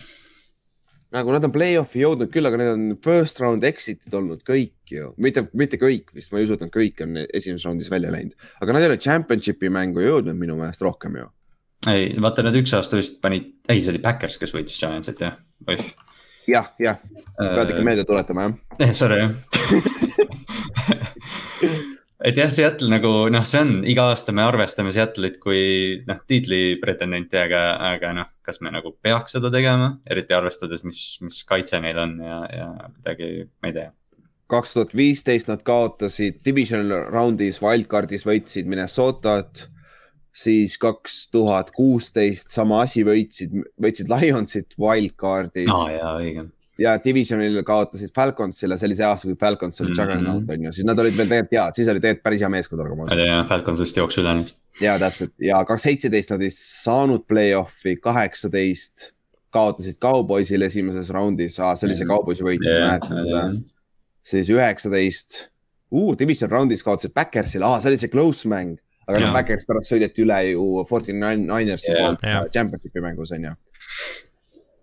nagu nad on play-off'i jõudnud küll, aga need on first round exit'id olnud kõik ju, mitte, mitte kõik vist, ma ei usu, et nad kõik on esimeses raundis välja läinud, aga nad ei ole championship'i mängu jõudnud minu meelest rohkem ju. ei, vaata nad üks aasta vist panid, ei, see oli Backers, kes võitis Giantsit jah, või? jah, jah, pead ikka meelde tuletama jah. Sorry jah et jah, Seattle nagu noh, see on iga aasta me arvestame Seattle'it kui noh, tiitli pretendenti, aga, aga noh, kas me nagu peaks seda tegema, eriti arvestades, mis, mis kaitse neil on ja, ja kuidagi, ma ei tea. kaks tuhat viisteist nad kaotasid divisional round'is, wildcard'is võitsid Minnesotat. siis kaks tuhat kuusteist sama asi võitsid, võitsid Lionsit wildcard'is. aa oh, jaa, õige ja Divisionil kaotasid Falconsile, see oli see aasta, kui Falcons oli mm -hmm. Juggernaut on ju, siis nad olid veel tegelikult head, siis oli tegelikult päris hea meeskond, olgem ausad. jah, Falconsist jooksu üle neist. ja täpselt ja kaks seitseteist nad ei saanud play-off'i, kaheksateist kaotasid Cowboysile esimeses raundis, see oli see Cowboysi võit yeah,, mäletad seda. siis üheksateist uh,, division raundis kaotasid Backersile, see oli see close mäng, aga noh, Backers pärast sõideti üle ju Forty Ninersi yeah. poolt yeah. championship'i mängus on ju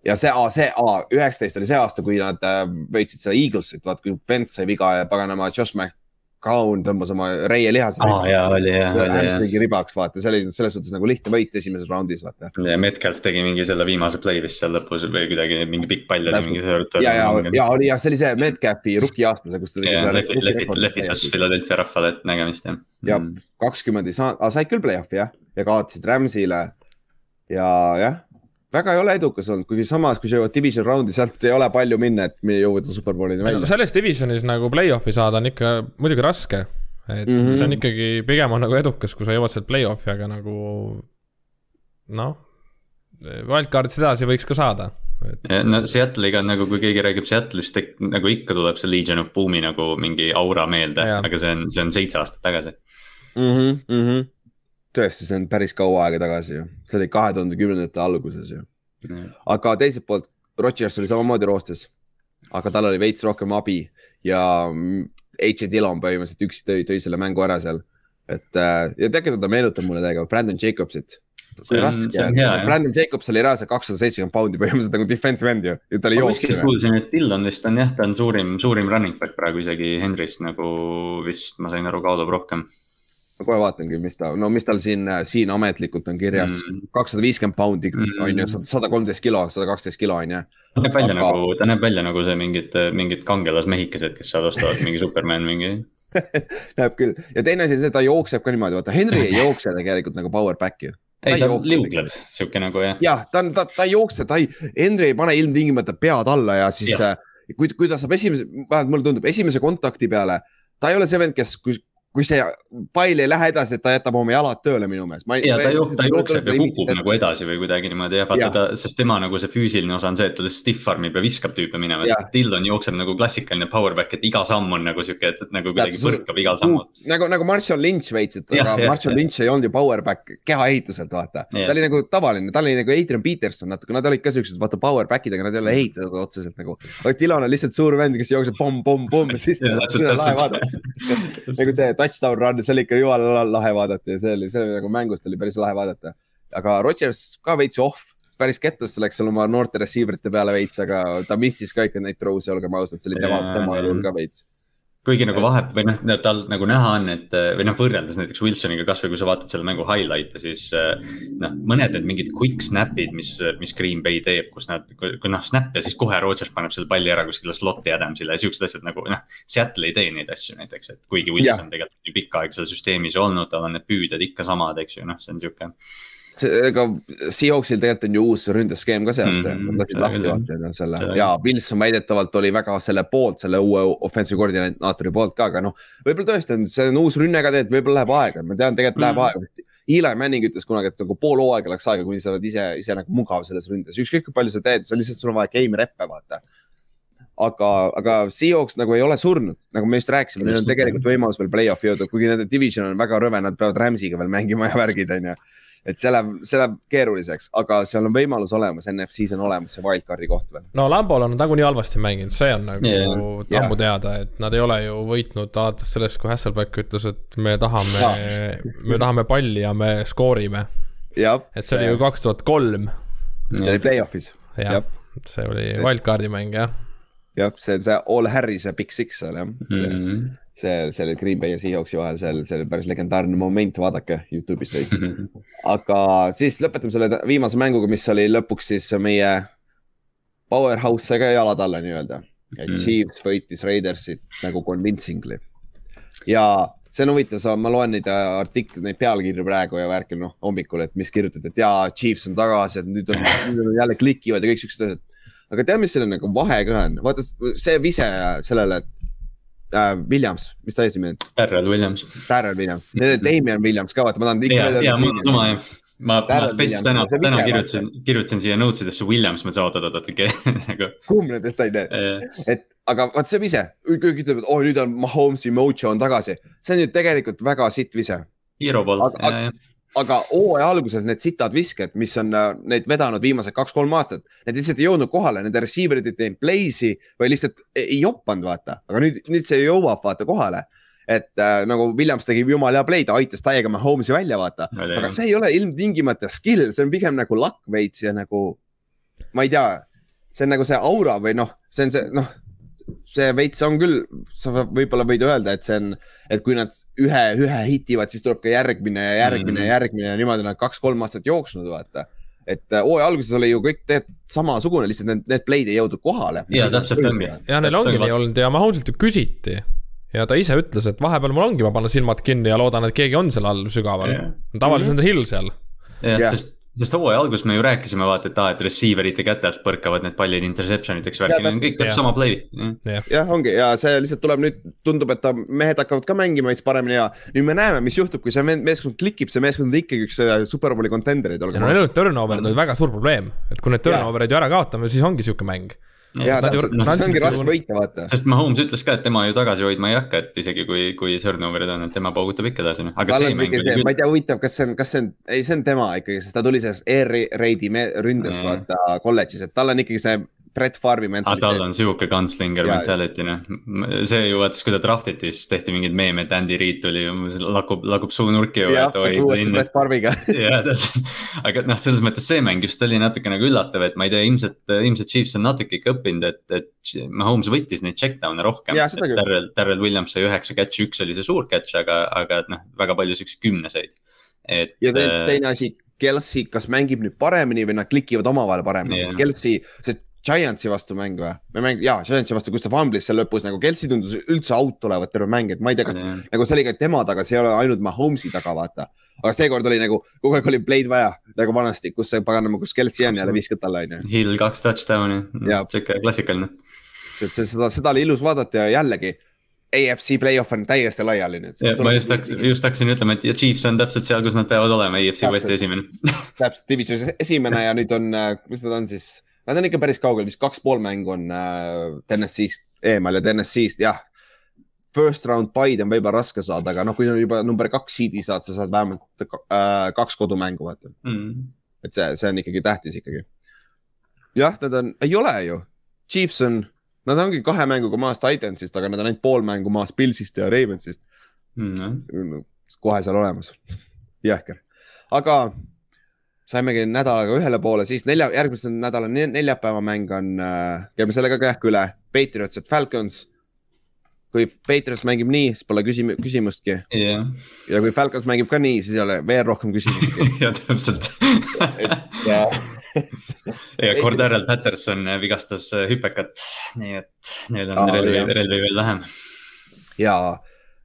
ja see, see, üheksateist oli see aasta, kui nad äh, võitsid seda Eaglesit, vaat kui Vents sai viga ja paganama Josh McCown tõmbas oma reie lihase ah,. jaa, oli jah. hamstringi ribaks, vaata, see oli selles suhtes nagu lihtne võit esimeses raundis, vaata. ja Metcalf tegi mingi selle viimase play vist seal lõpus või kuidagi mingi pikk pall oli mingi. ja, ja, ja oli jah, see oli see Metcalfi rookie aastase, kus ta tegi selle. lehvitas Philadelphia rahvale, et nägemist jah. jah, mm. kakskümmend ei saanud, said küll play-off'i jah, ja kaotasid Rams'ile ja jah väga ei ole edukas olnud, kuigi samas, kui sa jõuad division round'i, sealt ei ole palju minna, et jõuda superbowlini välja. selles divisionis nagu play-off'i saada on ikka muidugi raske. et mm -hmm. see on ikkagi, pigem on nagu edukas, kui sa jõuad sealt play-off'i, aga nagu. noh, wildcard'ist edasi võiks ka saada et.... no Seattle'iga nagu, kui keegi räägib Seattle'ist, nagu ikka tuleb see Legion of Boom'i nagu mingi aura meelde, aga see on, see on seitse aastat tagasi mm. -hmm, mm -hmm. Tõesti, see on päris kaua aega tagasi ju, see oli kahe tuhande kümnendate alguses ju mm.. aga teiselt poolt, Rodgers oli samamoodi roostes, aga tal oli veits rohkem abi ja H.A. Dillon põhimõtteliselt üksi tõi, tõi selle mängu ära seal. et äh, ja tegelikult ta meenutab mulle täiega Brandon Jacobsit raske on, Brandon Jacobs oli reaalselt kakssada seitsekümmend poundi põhimõtteliselt nagu defensive end ju ja ta oli jooksja. kuulsin, et Dillon vist on jah, ta on suurim, suurim running back praegu isegi Henry'st nagu vist ma sain aru, kaalub rohkem. Ma kohe vaatangi, mis ta, no mis tal siin, siin ametlikult on kirjas mm., kakssada viiskümmend poundi mm. on ju, sada kolmteist kilo, sada kaksteist kilo on ju. ta näeb välja Aga... nagu, ta näeb välja nagu see mingid, mingid kangelasmehikesed, kes seal ostavad mingi Superman mingi näeb küll ja teine asi on see, ta jookseb ka niimoodi, vaata Henry ei jookse tegelikult nagu power back'i ei, ta liugleb sihuke nagu jah. jah, ta on, ta, ta ei jookse, ta ei, Henry ei pane ilmtingimata pead alla ja siis ja. Äh, kui, kui ta saab esimese, vähemalt mulle tundub, esimese kontakti peale, ta ei ole see vend, kes, kui, kui see pall ei lähe edasi, et ta jätab oma jalad tööle minu meelest. ja ta jookseb, ta jookseb ja kukub nagu edasi või kuidagi niimoodi jah, vaata ta, sest tema nagu see füüsiline osa on see, et ta stiff armib ja viskab tüüpe minema. Dillon jookseb nagu klassikaline power back, et iga samm on nagu sihuke, et nagu kuidagi põrkab igal sammul. nagu, nagu Marshall Lynch veits, et aga Marshall Lynch ei olnud ju power back kehaehituselt, vaata. ta oli nagu tavaline, ta oli nagu Adrian Peterson natuke, nad olid ka siuksed, vaata power back'id, aga nad ei ole ehitatud otseselt nagu. Dillon on lihtsalt suur vend, kes jookseb pomm-pomm-pomm ja siis. nagu see touchdown run, see oli ikka jumala lahe vaadata ja see oli, see oli nagu mängust oli päris lahe vaadata. aga Rodgers ka veits off, päris kettasse läks seal oma noorte receiver ite peale veits, aga ta missis ka ikka neid throw'e, olgem ausad, see oli tema, tema elul ka veits kuigi nagu vahe või noh, tal nagu näha on, et või noh, võrreldes näiteks Wilsoniga kasvõi kui sa vaatad selle mängu highlight'e, siis noh, mõned need mingid quick snap'id, mis, mis Green Bay teeb, kus nad, kui noh, snap ja siis kohe Rodgers paneb selle palli ära kuskile slot'i Adamsile ja siuksed asjad nagu noh. Seattle ei tee neid asju näiteks, et kuigi Wilson ja. tegelikult ju pikka aega seal süsteemis olnud, tal on need püüded ikka samad, eks ju, noh, see on sihuke ega Seahawksil tegelikult on ju uus ründeskeem ka see aasta mm, nad lasid lahti vaata selle ja Wilson väidetavalt oli väga selle poolt, selle uue offensive koordinaatori poolt ka, aga noh. võib-olla tõesti on, see on uus rünne ka tegelikult, võib-olla läheb aega, ma tean, tegelikult läheb mm aega. Eli Manning ütles kunagi, et nagu pool hooaega läks aega, kuni sa oled ise, ise nagu mugav selles ründes, ükskõik kui palju sa teed, sa lihtsalt, sul on vaja game rep'e vaata aga, aga Seahawks nagu ei ole surnud, nagu me just rääkisime, neil on tegelikult võimalus veel play-off'i jõuda, kuigi nende division on väga rõve, nad peavad Rams'iga veel mängima ja värgid, on ju et see läheb, see läheb keeruliseks, aga seal on võimalus olemas, NFC-s on olemas see wildcard'i koht veel. no Lambol on nagunii halvasti mänginud, see on nagu yeah. ammu yeah. teada, et nad ei ole ju võitnud alates sellest, kui Hasselbeck ütles, et me tahame me tahame palli ja me skoorime. et see oli ju kaks tuhat kolm. see oli play-off'is. jah, see oli wildcard'i mäng jah. jah, see on see All Harris ja Big Six seal jah mm. -hmm see, oli Green Bay ja Seahawksi vahel, seal, see oli päris legendaarne moment, vaadake Youtube'ist veits. aga siis lõpetame selle viimase mänguga, mis oli lõpuks siis meie powerhouse'e ka jalad alla nii-öelda. et mm. Chiefs võitis Raidersit nagu convincingly. ja see on huvitav, sa, ma loen neid artikleid, neid pealkirju praegu ja värki, noh hommikul, et mis kirjutati, et jaa, Chiefs on tagasi, et nüüd on, nüüd on jälle klikivad ja kõik siuksed asjad. aga tead, mis selle nagu vahe ka on, vaata see vise sellele, et äh, Williams, mis ta esimene? Darrell Williams. Darrell Williams, Damien Williams ka, vaata, ma tahan. ja, ja mul on sama jah ma, ma spets täna, täna kirjutasin, kirjutasin siia notes idesse Williams, ma mõtlesin, oot, oot, oot, okei nagu. kumb nendest on need, et aga vaat see vise, kõik ütlevad, oh nüüd on Mahomes'i mojo on tagasi, see on ju tegelikult väga sitt vise. Hero ball, ja, ja aga hooaja alguses need sitad visked, mis on äh, neid vedanud viimased kaks-kolm aastat, need lihtsalt ei jõudnud kohale, nende receiver'id ei teinud play'si või lihtsalt ei joppanud, vaata, aga nüüd, nüüd see jõuab vaata kohale. Et äh, nagu Williams tegi jumala hea play, ta aitas täiega Mahomes'i välja, vaata. aga see ei ole ilmtingimata skill, see on pigem nagu luck veits ja nagu, ma ei tea, see on nagu see aura või noh, see on see noh see veits on küll, sa võib-olla võid öelda, et see on, et kui nad ühe, ühe hitivad, siis tuleb ka järgmine ja järgmine mm -hmm. ja järgmine ja niimoodi nad kaks-kolm aastat jooksnud, vaata. et äh, hooaja alguses oli ju kõik tegelikult samasugune, lihtsalt need, need play'd ei jõudnud kohale. ja täpselt ongi. ja neil ongi nii olnud ja Mahonsilt ju küsiti ja ta ise ütles, et vahepeal mul ongi, ma panen silmad kinni ja loodan, et keegi on seal all sügaval. tavaliselt on ta hill seal. jah, sest sest hooaja alguses me ju rääkisime vaata, et aa, et receiver'ite kätelt põrkavad need pallid interception iteks, värki, need on kõik täpselt. sama play. jah, ongi. Ja see lihtsalt tuleb nüüd, tundub, et ta, mehed hakkavad ka mängima veits paremini ja nüüd me näeme, mis juhtub, kui see meeskond klikib, see meeskond on ikkagi üks äh, superbowli contender'id. no ainult turnover'id olid väga suur probleem, et kui need turnover'id ju ära kaotame, siis ongi sihuke mäng ja täpselt, see ongi raske võita, vaata. sest Mahomes ütles ka, et tema ju tagasi hoidma ei hakka, et isegi kui, kui turnover'id on, et tema paugutab ikka edasi, noh. aga see mäng oli küll. ma ei tea, huvitav, kas see on, kas see on, ei, see on tema ikkagi, sest ta tuli sellest air raid'i ründest mm. vaata kolledžis, et tal on ikkagi see Brett Farmi mentaliteet. tal on sihuke gunslinger mentality noh, see ju vaata, kui ta draftiti, siis tehti mingeid meeme, et Andy Reid tuli, lakub, lakub suunurki ju. jah, uuesti Brett Farmiga. jah, täpselt, aga noh, selles mõttes see mäng just oli natuke nagu üllatav, et ma ei tea, ilmselt, ilmselt Chiefs on natuke ikka õppinud, et, et Mahomes võttis neid check down'e rohkem. Darrel, Darrel Williams sai üheksa catch'i, üks oli see suur catch, aga, aga et noh, väga palju siukseid kümneseid. et. ja teine, äh, teine asi Kelsey, kas mängib nüüd paremini või nad klikivad omavahel paremini, sest Kelsey, see Giantsi vastu mäng või? me mäng, jaa, Giantsi vastu, kus ta fumblis seal lõpus nagu Kelsey tundus üldse out olevat terve mäng, et ma ei tea, kas mm. nagu see oli ka tema taga, see ei ole ainult Mahomes'i taga, vaata. aga seekord oli nagu kogu aeg oli play'd vaja nagu vanasti, kus see paganama, kus Kelsey on jälle viskad talle onju. Hill kaks touchdown'i, sihuke klassikaline. seda, seda oli ilus vaadata ja jällegi AFC play-off on täiesti laiali nüüd. ma just hakkasin, just hakkasin ütlema, et Chiefs on täpselt seal, kus nad peavad olema, AFC Westi esimene täpselt, divisionis esimene ja nüüd on, äh, mis nad on siis Nad on ikka päris kaugel, vist kaks pool mängu on äh, TNS-ist eemal ja TNS-ist jah. First round bye'd on võib-olla raske saada, aga noh, kui juba number kaks seed'i saad, sa saad vähemalt äh, kaks kodumängu vaata. Mm.. et see, see on ikkagi tähtis ikkagi. jah, nad on, ei ole ju, Chiefs on, nad ongi kahe mänguga maas Titansist, aga nad on ainult pool mängu maas Pilsist ja Ravensist. Mm.. kohe seal olemas, jõhker, aga saimegi nädalaga ühele poole, siis nelja, järgmise nädala neljapäeva mäng on äh,, käime sellega ka kähku üle, Patriots et Falcons. kui Patriots mängib nii, siis pole küsim küsimustki. Yeah.. ja kui Falcons mängib ka nii, siis ei ole veel rohkem küsimusi ja täpselt. Ja ja Cordarel Patterson vigastas äh, hüpekat, nii et nüüd on Aa, relvi, relvi veel vähem. ja.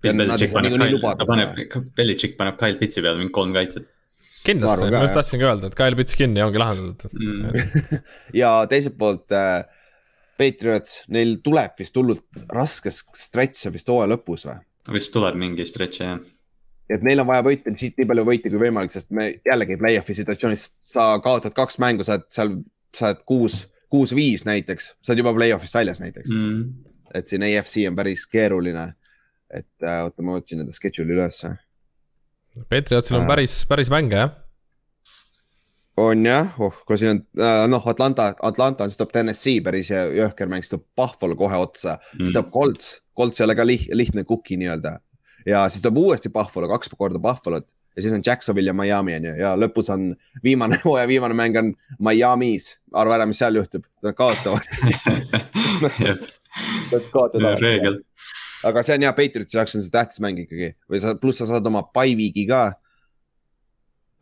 Belichik paneb, paneb, Belichik paneb Kyle Pitsi peale mingi kolm kaitset kindlasti, ma just tahtsingi öelda, et Kyle Pitts kinni ongi lahendatud mm. ja teiselt poolt äh, Patriots, neil tuleb vist hullult raske stretch vist hooaja lõpus või? vist tuleb mingi stretch jah. et neil on vaja võita siit nii palju võite kui võimalik, sest me jällegi play-off'i situatsioonis, sa kaotad kaks mängu, sa oled seal, sa oled kuus, kuus-viis näiteks, sa oled juba play-off'ist väljas näiteks mm.. et siin AFC on päris keeruline. et äh, oota, ma otsin enda schedule'i ülesse Patriotsil on päris, päris mänge, jah. on jah, oh, kui siin on äh, noh, Atlanta, Atlanta, siis tuleb Tennessee päris jõhker mäng, siis tuleb Buffalo kohe otsa. Mm., siis tuleb Colts, Colts ei ole ka liht, lihtne cookie nii-öelda. ja siis tuleb uuesti Buffalo, kaks korda Buffalo't. Ja siis on Jacksonville ja Miami on ju. Ja lõpus on viimane hooaja viimane mäng on Miami's, arva ära, mis seal juhtub, nad kaotavad. Nad kaotavad aga see on jah, Patriotsi jaoks on see tähtis mäng ikkagi või sa, pluss sa saad oma by-week'i ka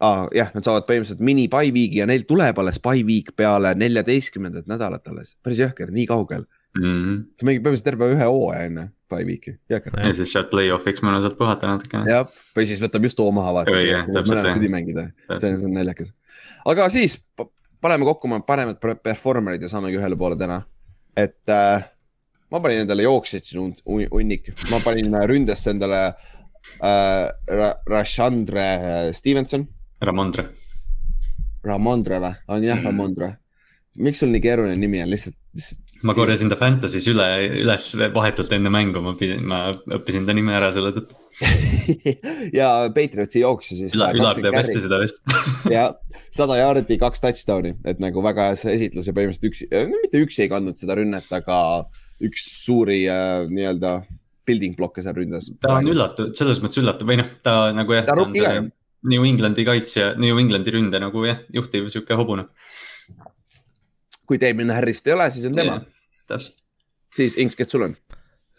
ah,. jah, nad saavad põhimõtteliselt mini by-week'i ja neil tuleb alles by-week peale neljateistkümnendat nädalat alles, päris jõhker, nii kaugel mm. -hmm. see mängib põhimõtteliselt terve ühe hooaja enne by-week'i, jõhker. ja siis sealt play-off'iks mõnusalt puhata natukene. jah, või siis võtab just hoo maha vaata. mõlemad pidi mängida, see on naljakas. aga siis paneme kokku oma paremad performer'id ja saamegi ühele poole täna, et äh, ma panin endale jooksjaid siin hunnik, ma panin äh, ründesse endale äh, Rashandre äh, Stevenson. Ramondre. Ramondre või, on jah mm., Ramondre. miks sul nii keeruline nimi on, lihtsalt, lihtsalt? ma korjasin ta Fantasy's üle, üles vahetult enne mängu, ma pidin, ma õppisin ta nime ära selle tõttu ja Patriotsi jooksja siis. Ülar, Ülar teab hästi seda vist ja sada jaardi, kaks touchdown'i, et nagu väga hea esitlus ja põhimõtteliselt üksi, mitte üksi ei kandnud seda rünnet, aga üks suuri äh, nii-öelda building blokke seal ründas. ta on üllatav, selles mõttes üllatav või noh, ta nagu jah. ta on jah. New Englandi kaitsja, New Englandi ründe nagu jah, juhtiv sihuke hobune. kui Damien Harrist ei ole, siis on tema. täpselt. siis Inks, kes sul on?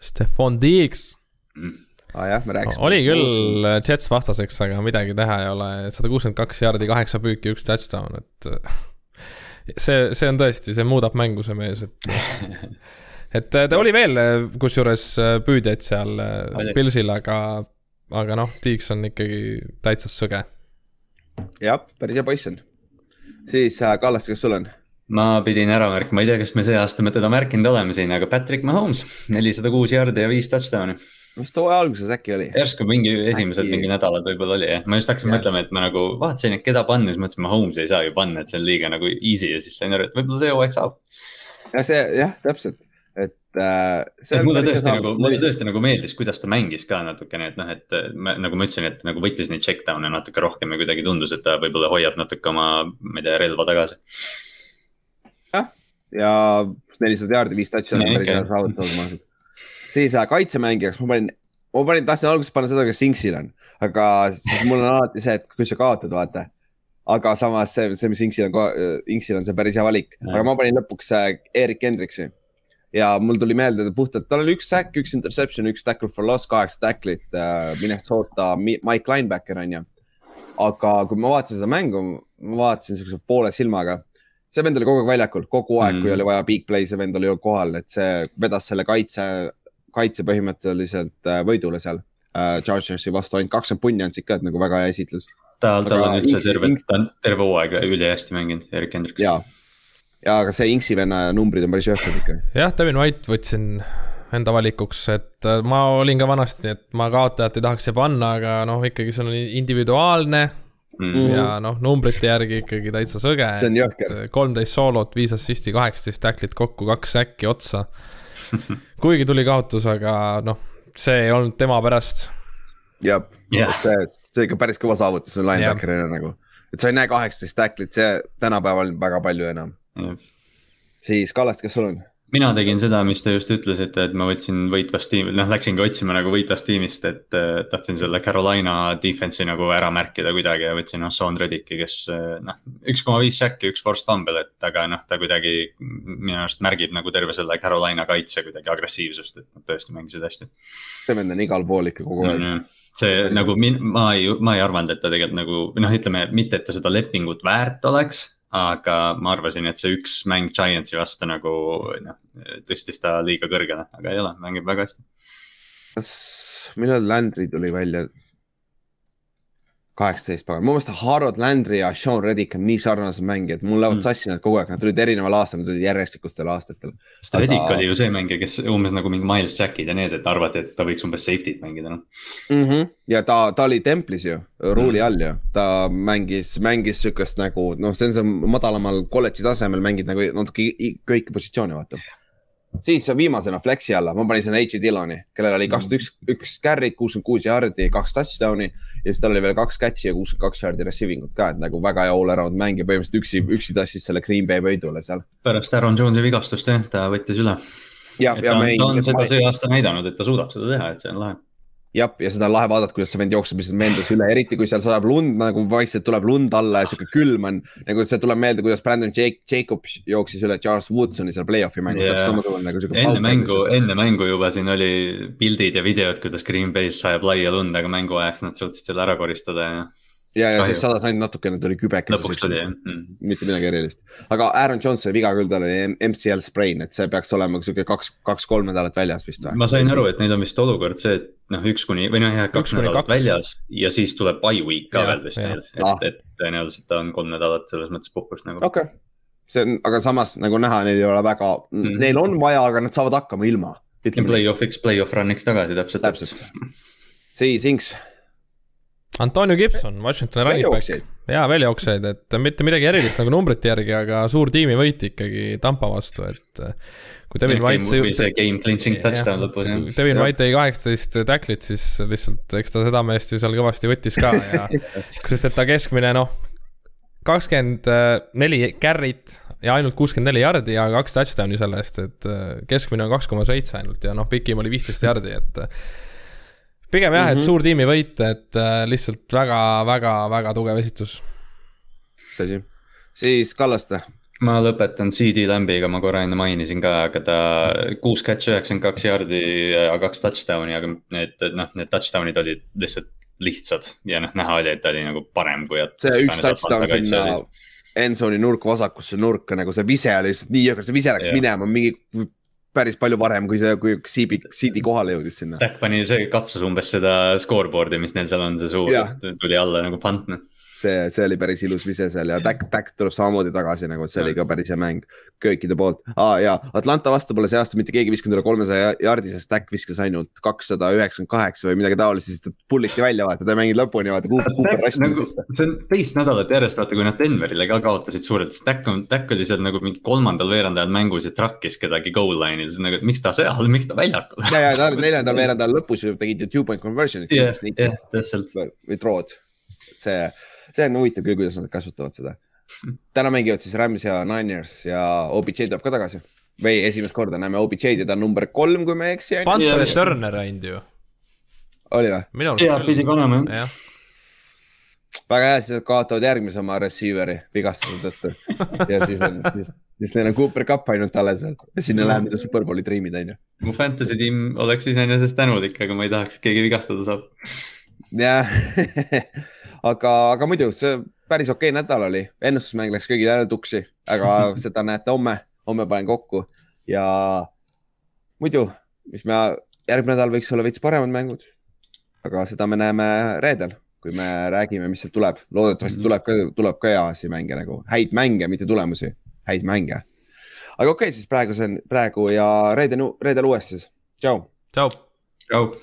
Stefan Diggs mm ah,. jah, me rääkisime. oli küll Jets vastaseks, aga midagi teha ei ole, sada kuuskümmend kaks jaardi, kaheksa püüki, üks touchdown, et see, see on tõesti, see muudab mängu, see mees, et et äh, ta oli veel äh, kusjuures äh, püüdjaid seal Pilsil, aga, aga noh, Tiiks on ikkagi täitsa sõge. jah, päris hea poiss on. siis Kallaste, kes sul on? ma pidin ära märkima, ma ei tea, kas me see aasta me teda märkinud oleme siin, aga Patrick Mahomes, nelisada kuus jardi ja viis touchdown'i. mis too alguses äkki oli? järsku mingi esimesed äkki... mingi nädalad võib-olla oli jah, ma just hakkasin mõtlema, et ma nagu vaatasin, et keda panna, siis mõtlesin, Mahomes ei saa ju panna, et see on liiga nagu easy ja siis sain aru, et võib-olla see hooaeg saab. ja see jah, täpselt, äh,. mulle tõesti nagu, mulle tõesti nagu meeldis, kuidas ta mängis ka natukene, et noh, et ma, nagu ma ütlesin, et nagu võttis neid check down'e natuke rohkem ja kuidagi tundus, et ta võib-olla hoiab natuke oma, ma ei tea, relva tagasi. Jah, ja nelisada jaardi, viis touchdown'i on päris hea saavutus, ma arvan. siis äh, kaitsemängijaks ma panin, ma panin, tahtsin alguses panna seda, kes Inksil on, aga siis mul on alati see, et kui sa kaotad, vaata. Aga samas see, see, mis Inksil on, Inksil on see päris hea valik, aga ma panin lõpuks äh, Erik Hendriksi ja mul tuli meelde puhtalt, tal oli üks sack, üks interception, üks tackle for loss, kaheksa tacklit äh,, Minnesota Mike linebacker on ju. aga kui ma vaatasin seda mängu, ma vaatasin siukse poole silmaga, see vend oli kogu aeg väljakul, kogu aeg mm., kui oli vaja big play, see vend oli kohal, et see vedas selle kaitse, kaitse põhimõtteliselt äh, võidule seal äh,. Chargersi vastu ainult kakskümmend punni andsid ka, et nagu väga hea esitlus. ta, tal on üldse terve, ta on terve hooaeg ülihästi mänginud, Erik Hendriks. jaa ja aga see Inksi venna numbrid on päris jõhkrad ikka. jah, Devin White võtsin enda valikuks, et äh, ma olin ka vanasti, et ma kaotajat ei tahaks siia panna, aga noh, ikkagi see on individuaalne mm. -hmm. ja noh, numbrite järgi ikkagi täitsa sõge. see on jõhker. kolmteist soolot, viis assist'i, kaheksateist tacklit kokku, kaks äkki otsa. kuigi tuli kaotus, aga noh, see ei olnud tema pärast. jah yeah., see, see ikka päris kõva saavutus on linebacker'ina nagu, et sa ei näe kaheksateist tacklit, see tänapäeval väga palju enam siis Kallaste, kes sul on? mina tegin seda, mis te just ütlesite, et ma võtsin võitvast tiimi, noh, läksingi otsima nagu võitvast tiimist, et äh, tahtsin selle Carolina defense'i nagu ära märkida kuidagi ja võtsin Hassan Redicki, kes äh, noh, üks koma viis säkki, üks forced fumble, et aga noh, ta kuidagi minu arust märgib nagu terve selle Carolina kaitse kuidagi agressiivsust, et nad tõesti mängisid hästi. see vend on igal pool ikka kogu aeg. -hmm see nagu min, ma ei, ma ei arvanud, et ta tegelikult nagu noh, ütleme mitte, et ta seda lepingut väärt oleks aga ma arvasin, et see üks mäng Giantsi vastu nagu noh, tõstis ta liiga kõrgele, aga ei ole, mängib väga hästi. kas, millal Landry tuli välja? Kaheksateist pagan, mu meelest Harold Landry ja Sean Reddick on nii sarnased mängijad, mul lähevad mm. sassi nad kogu aeg, nad tulid erineval aastal, nad tulid järjestikustel aastatel. sest Aga... Reddick oli ju see mängija, kes umbes nagu mingi Miles Jackid ja need, et arvati, et ta võiks umbes safety't mängida, noh. Mm -hmm.. ja ta, ta oli templis ju, ruuli mm. all ju, ta mängis, mängis sihukest nagu noh, see on see madalamal kolledži tasemel mängid nagu natuke kõiki positsioone, vaata siis viimasena flex'i alla, ma panin sinna H. Dilloni, kellel oli kakskümmend üks, üks carry't, kuuskümmend kuus yard'i, kaks touchdown'i. ja siis tal oli veel kaks catch'i ja kuuskümmend kaks yard'i receiving ut ka, et nagu väga hea all around mäng ja põhimõtteliselt üksi, üksi tassis selle Green Bay võidule seal. pärast Aaron Jones'i vigastust jah, ta võttis üle. ja, ja. ta on seda see aasta näidanud, et ta suudab seda teha, et see on lahe jah, ja seda on lahe vaadata, kuidas see vend jookseb lihtsalt meeldus üle, eriti kui seal sajab lund nagu vaikselt tuleb lund alla ja sihuke külm on. nagu see tuleb meelde, kuidas Brandon Jake, Jacobs jooksis üle Charles Woodsoni seal play-off'i mängus yeah., täpselt samasugune nagu sihuke. enne mängu, enne mängu juba siin oli pildid ja videod, kuidas Green Bay's sajab laia lund, aga mängu ajaks nad suutsid selle ära koristada ja ja, ja siis sadas ainult natukene, tuli kübeke. lõpuks tuli jah mm.. mitte midagi erilist, aga Aaron sai viga küll, tal oli MCL sprain, et see peaks olema sihuke kaks, kaks-kolm nädalat väljas vist või? ma sain aru, et neil on vist olukord see, et noh, üks kuni või noh, jah, kaks nädalat kaks. väljas ja siis tuleb bye week ka veel vist neil, et ah., et tõenäoliselt ta on kolm nädalat selles mõttes puhkust nagu. okei okay., see on, aga samas nagu näha, neil ei ole väga mm, -hmm. neil on vaja, aga nad saavad hakkama ilma. Play-off'iks, play-off run'iks tagasi täpselt. täpselt, siis Inks Antonio Gibson, Washingtoni running back. jaa, väljajooksjaid, et mitte midagi erilist nagu numbrite järgi, aga suur tiimivõit ikkagi Tampa vastu, et. Eh, kui Devin White. see game clinching touchdown lõpus jah. Devin White tegi kaheksateist tacklit, siis lihtsalt eks ta seda meest ju seal kõvasti võttis ka ja sest et ta keskmine noh, kakskümmend neli carry't ja ainult kuuskümmend neli jardi ja kaks touchdown'i selle eest, et eh, keskmine on kaks koma seitse ainult ja noh, pikim oli viisteist jardi, et pigem jah mm, -hmm. et mhm. suur tiimivõit, et äh, lihtsalt väga-väga-väga tugev esitus. tõsi, siis Kallaste ma lõpetan CD Lambiga, ma korra enne mainisin ka, aga ta kuus catch, üheksakümmend kaks jaardi ja kaks touchdown'i, aga need, noh, need touchdown'id olid lihtsalt lihtsad ja noh, näha oli, et ta oli nagu parem kui. see üks touchdown sinna Enzo'ni nurk vasakusse nurka, nagu see vise oli lihtsalt nii jõhker, see vise läks ja. minema mingi päris palju varem, kui see, kui Siidi, Siidi kohale jõudis sinna. Stack pani, see katsus umbes seda scoreboard'i, mis neil seal on, see suur, tuli alla nagu punt noh. See, see oli päris ilus vise seal ja Tack, Tack tuleb samamoodi tagasi nagu, et see oli ka päris hea mäng köökide poolt ah,. ja Atlanta vastu pole see aasta mitte keegi visanud üle kolmesaja jardi, sest Tack viskas ainult kakssada üheksakümmend kaheksa või midagi taolist, siis ta pulliti välja, vaata, ta ei mänginud lõpuni, vaata. Nagu, see on teist nädalat järjest, vaata, kui nad Denverile ka kaotasid suurelt, siis Tack on, Tack oli seal nagu mingi kolmandal veerandajal mängus ja track'is kedagi goal line'il, siis nagu, et miks ta seal, miks ta väljakul. ja, ja ta oli neljandal veerandajal lõpus ju tegid ju two point conversion'i. jah, jah, täpselt. või throw'd, see see on huvitav küll, kuidas nad kasutavad seda. täna mängivad siis Rams ja Niners ja OBJ tuleb ka tagasi või esimest korda näeme OBJ-d ja ta on number kolm, kui ma ei eksi. Panther Turner ainult ju. oli või? jaa, pidi ka olema jah väga hea, siis nad kaotavad järgmise oma receiver'i vigastuse tõttu ja siis on, siis, siis neil on Cooper Cup ainult alles veel ja sinna läheb mida superbowli triimida, onju. mu fantasy tiim oleks iseenesest tänulik, aga ma ei tahaks, et keegi vigastada saab. jah aga, aga muidu see päris okei okay nädal oli, ennustusmäng läks kõigil jälle tuksi, aga seda näete homme, homme panen kokku ja muidu, mis me, järgmine nädal võiks olla veits paremad mängud. aga seda me näeme reedel, kui me räägime, mis sealt tuleb, loodetavasti mhm. tuleb ka, tuleb ka heasi mänge nagu häid mänge, mitte tulemusi, häid mänge. aga okei okay,, siis praegu see on praegu ja reedel, reedel uuesti siis, tšau. tšau. tšau.